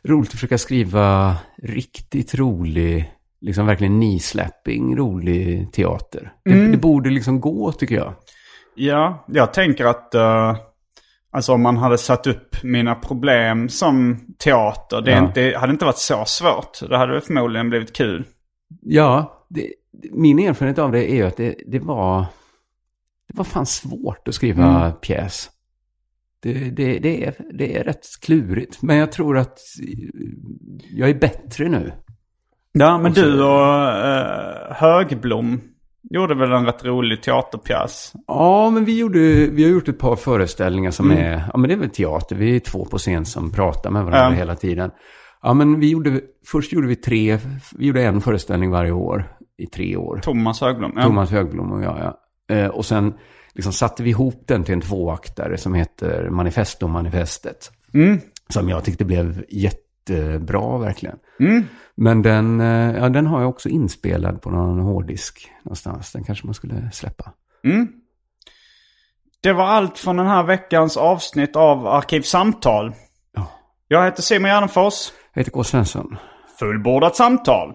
roligt att försöka skriva riktigt rolig, liksom verkligen knee-slapping, rolig teater. Mm. Det, det borde liksom gå tycker jag. Ja, jag tänker att eh, alltså om man hade satt upp mina problem som teater. Det, Ja. inte, hade inte varit så svårt. Det hade förmodligen blivit kul. Ja, det, min erfarenhet av det är ju att det, det var... det var fan svårt att skriva mm. pjäs. Det, det, det, är, det är rätt klurigt. Men jag tror att jag är bättre nu. Ja, men du och uh, Högblom gjorde väl en rätt rolig teaterpjäs? Ja, men vi, gjorde, vi har gjort ett par föreställningar som mm. är, ja men det är väl teater. Vi är två på scen som pratar med varandra mm. hela tiden. Ja, men vi gjorde, först gjorde vi tre, vi gjorde en föreställning varje år i tre år. Thomas Högblom. Ja. Thomas Högblom och jag, ja. Eh, och sen liksom satte vi ihop den till en tvåaktare som heter Manifesto-manifestet. Mm. Som jag tyckte blev jättebra verkligen. Mm. Men den, eh, ja, den har jag också inspelad på någon hårddisk någonstans. Den kanske man skulle släppa. Mm. Det var allt från den här veckans avsnitt av Arkivsamtal. Ja. Jag heter Simon Gärdenfors. Jag heter K. Svensson. Fullbordat samtal.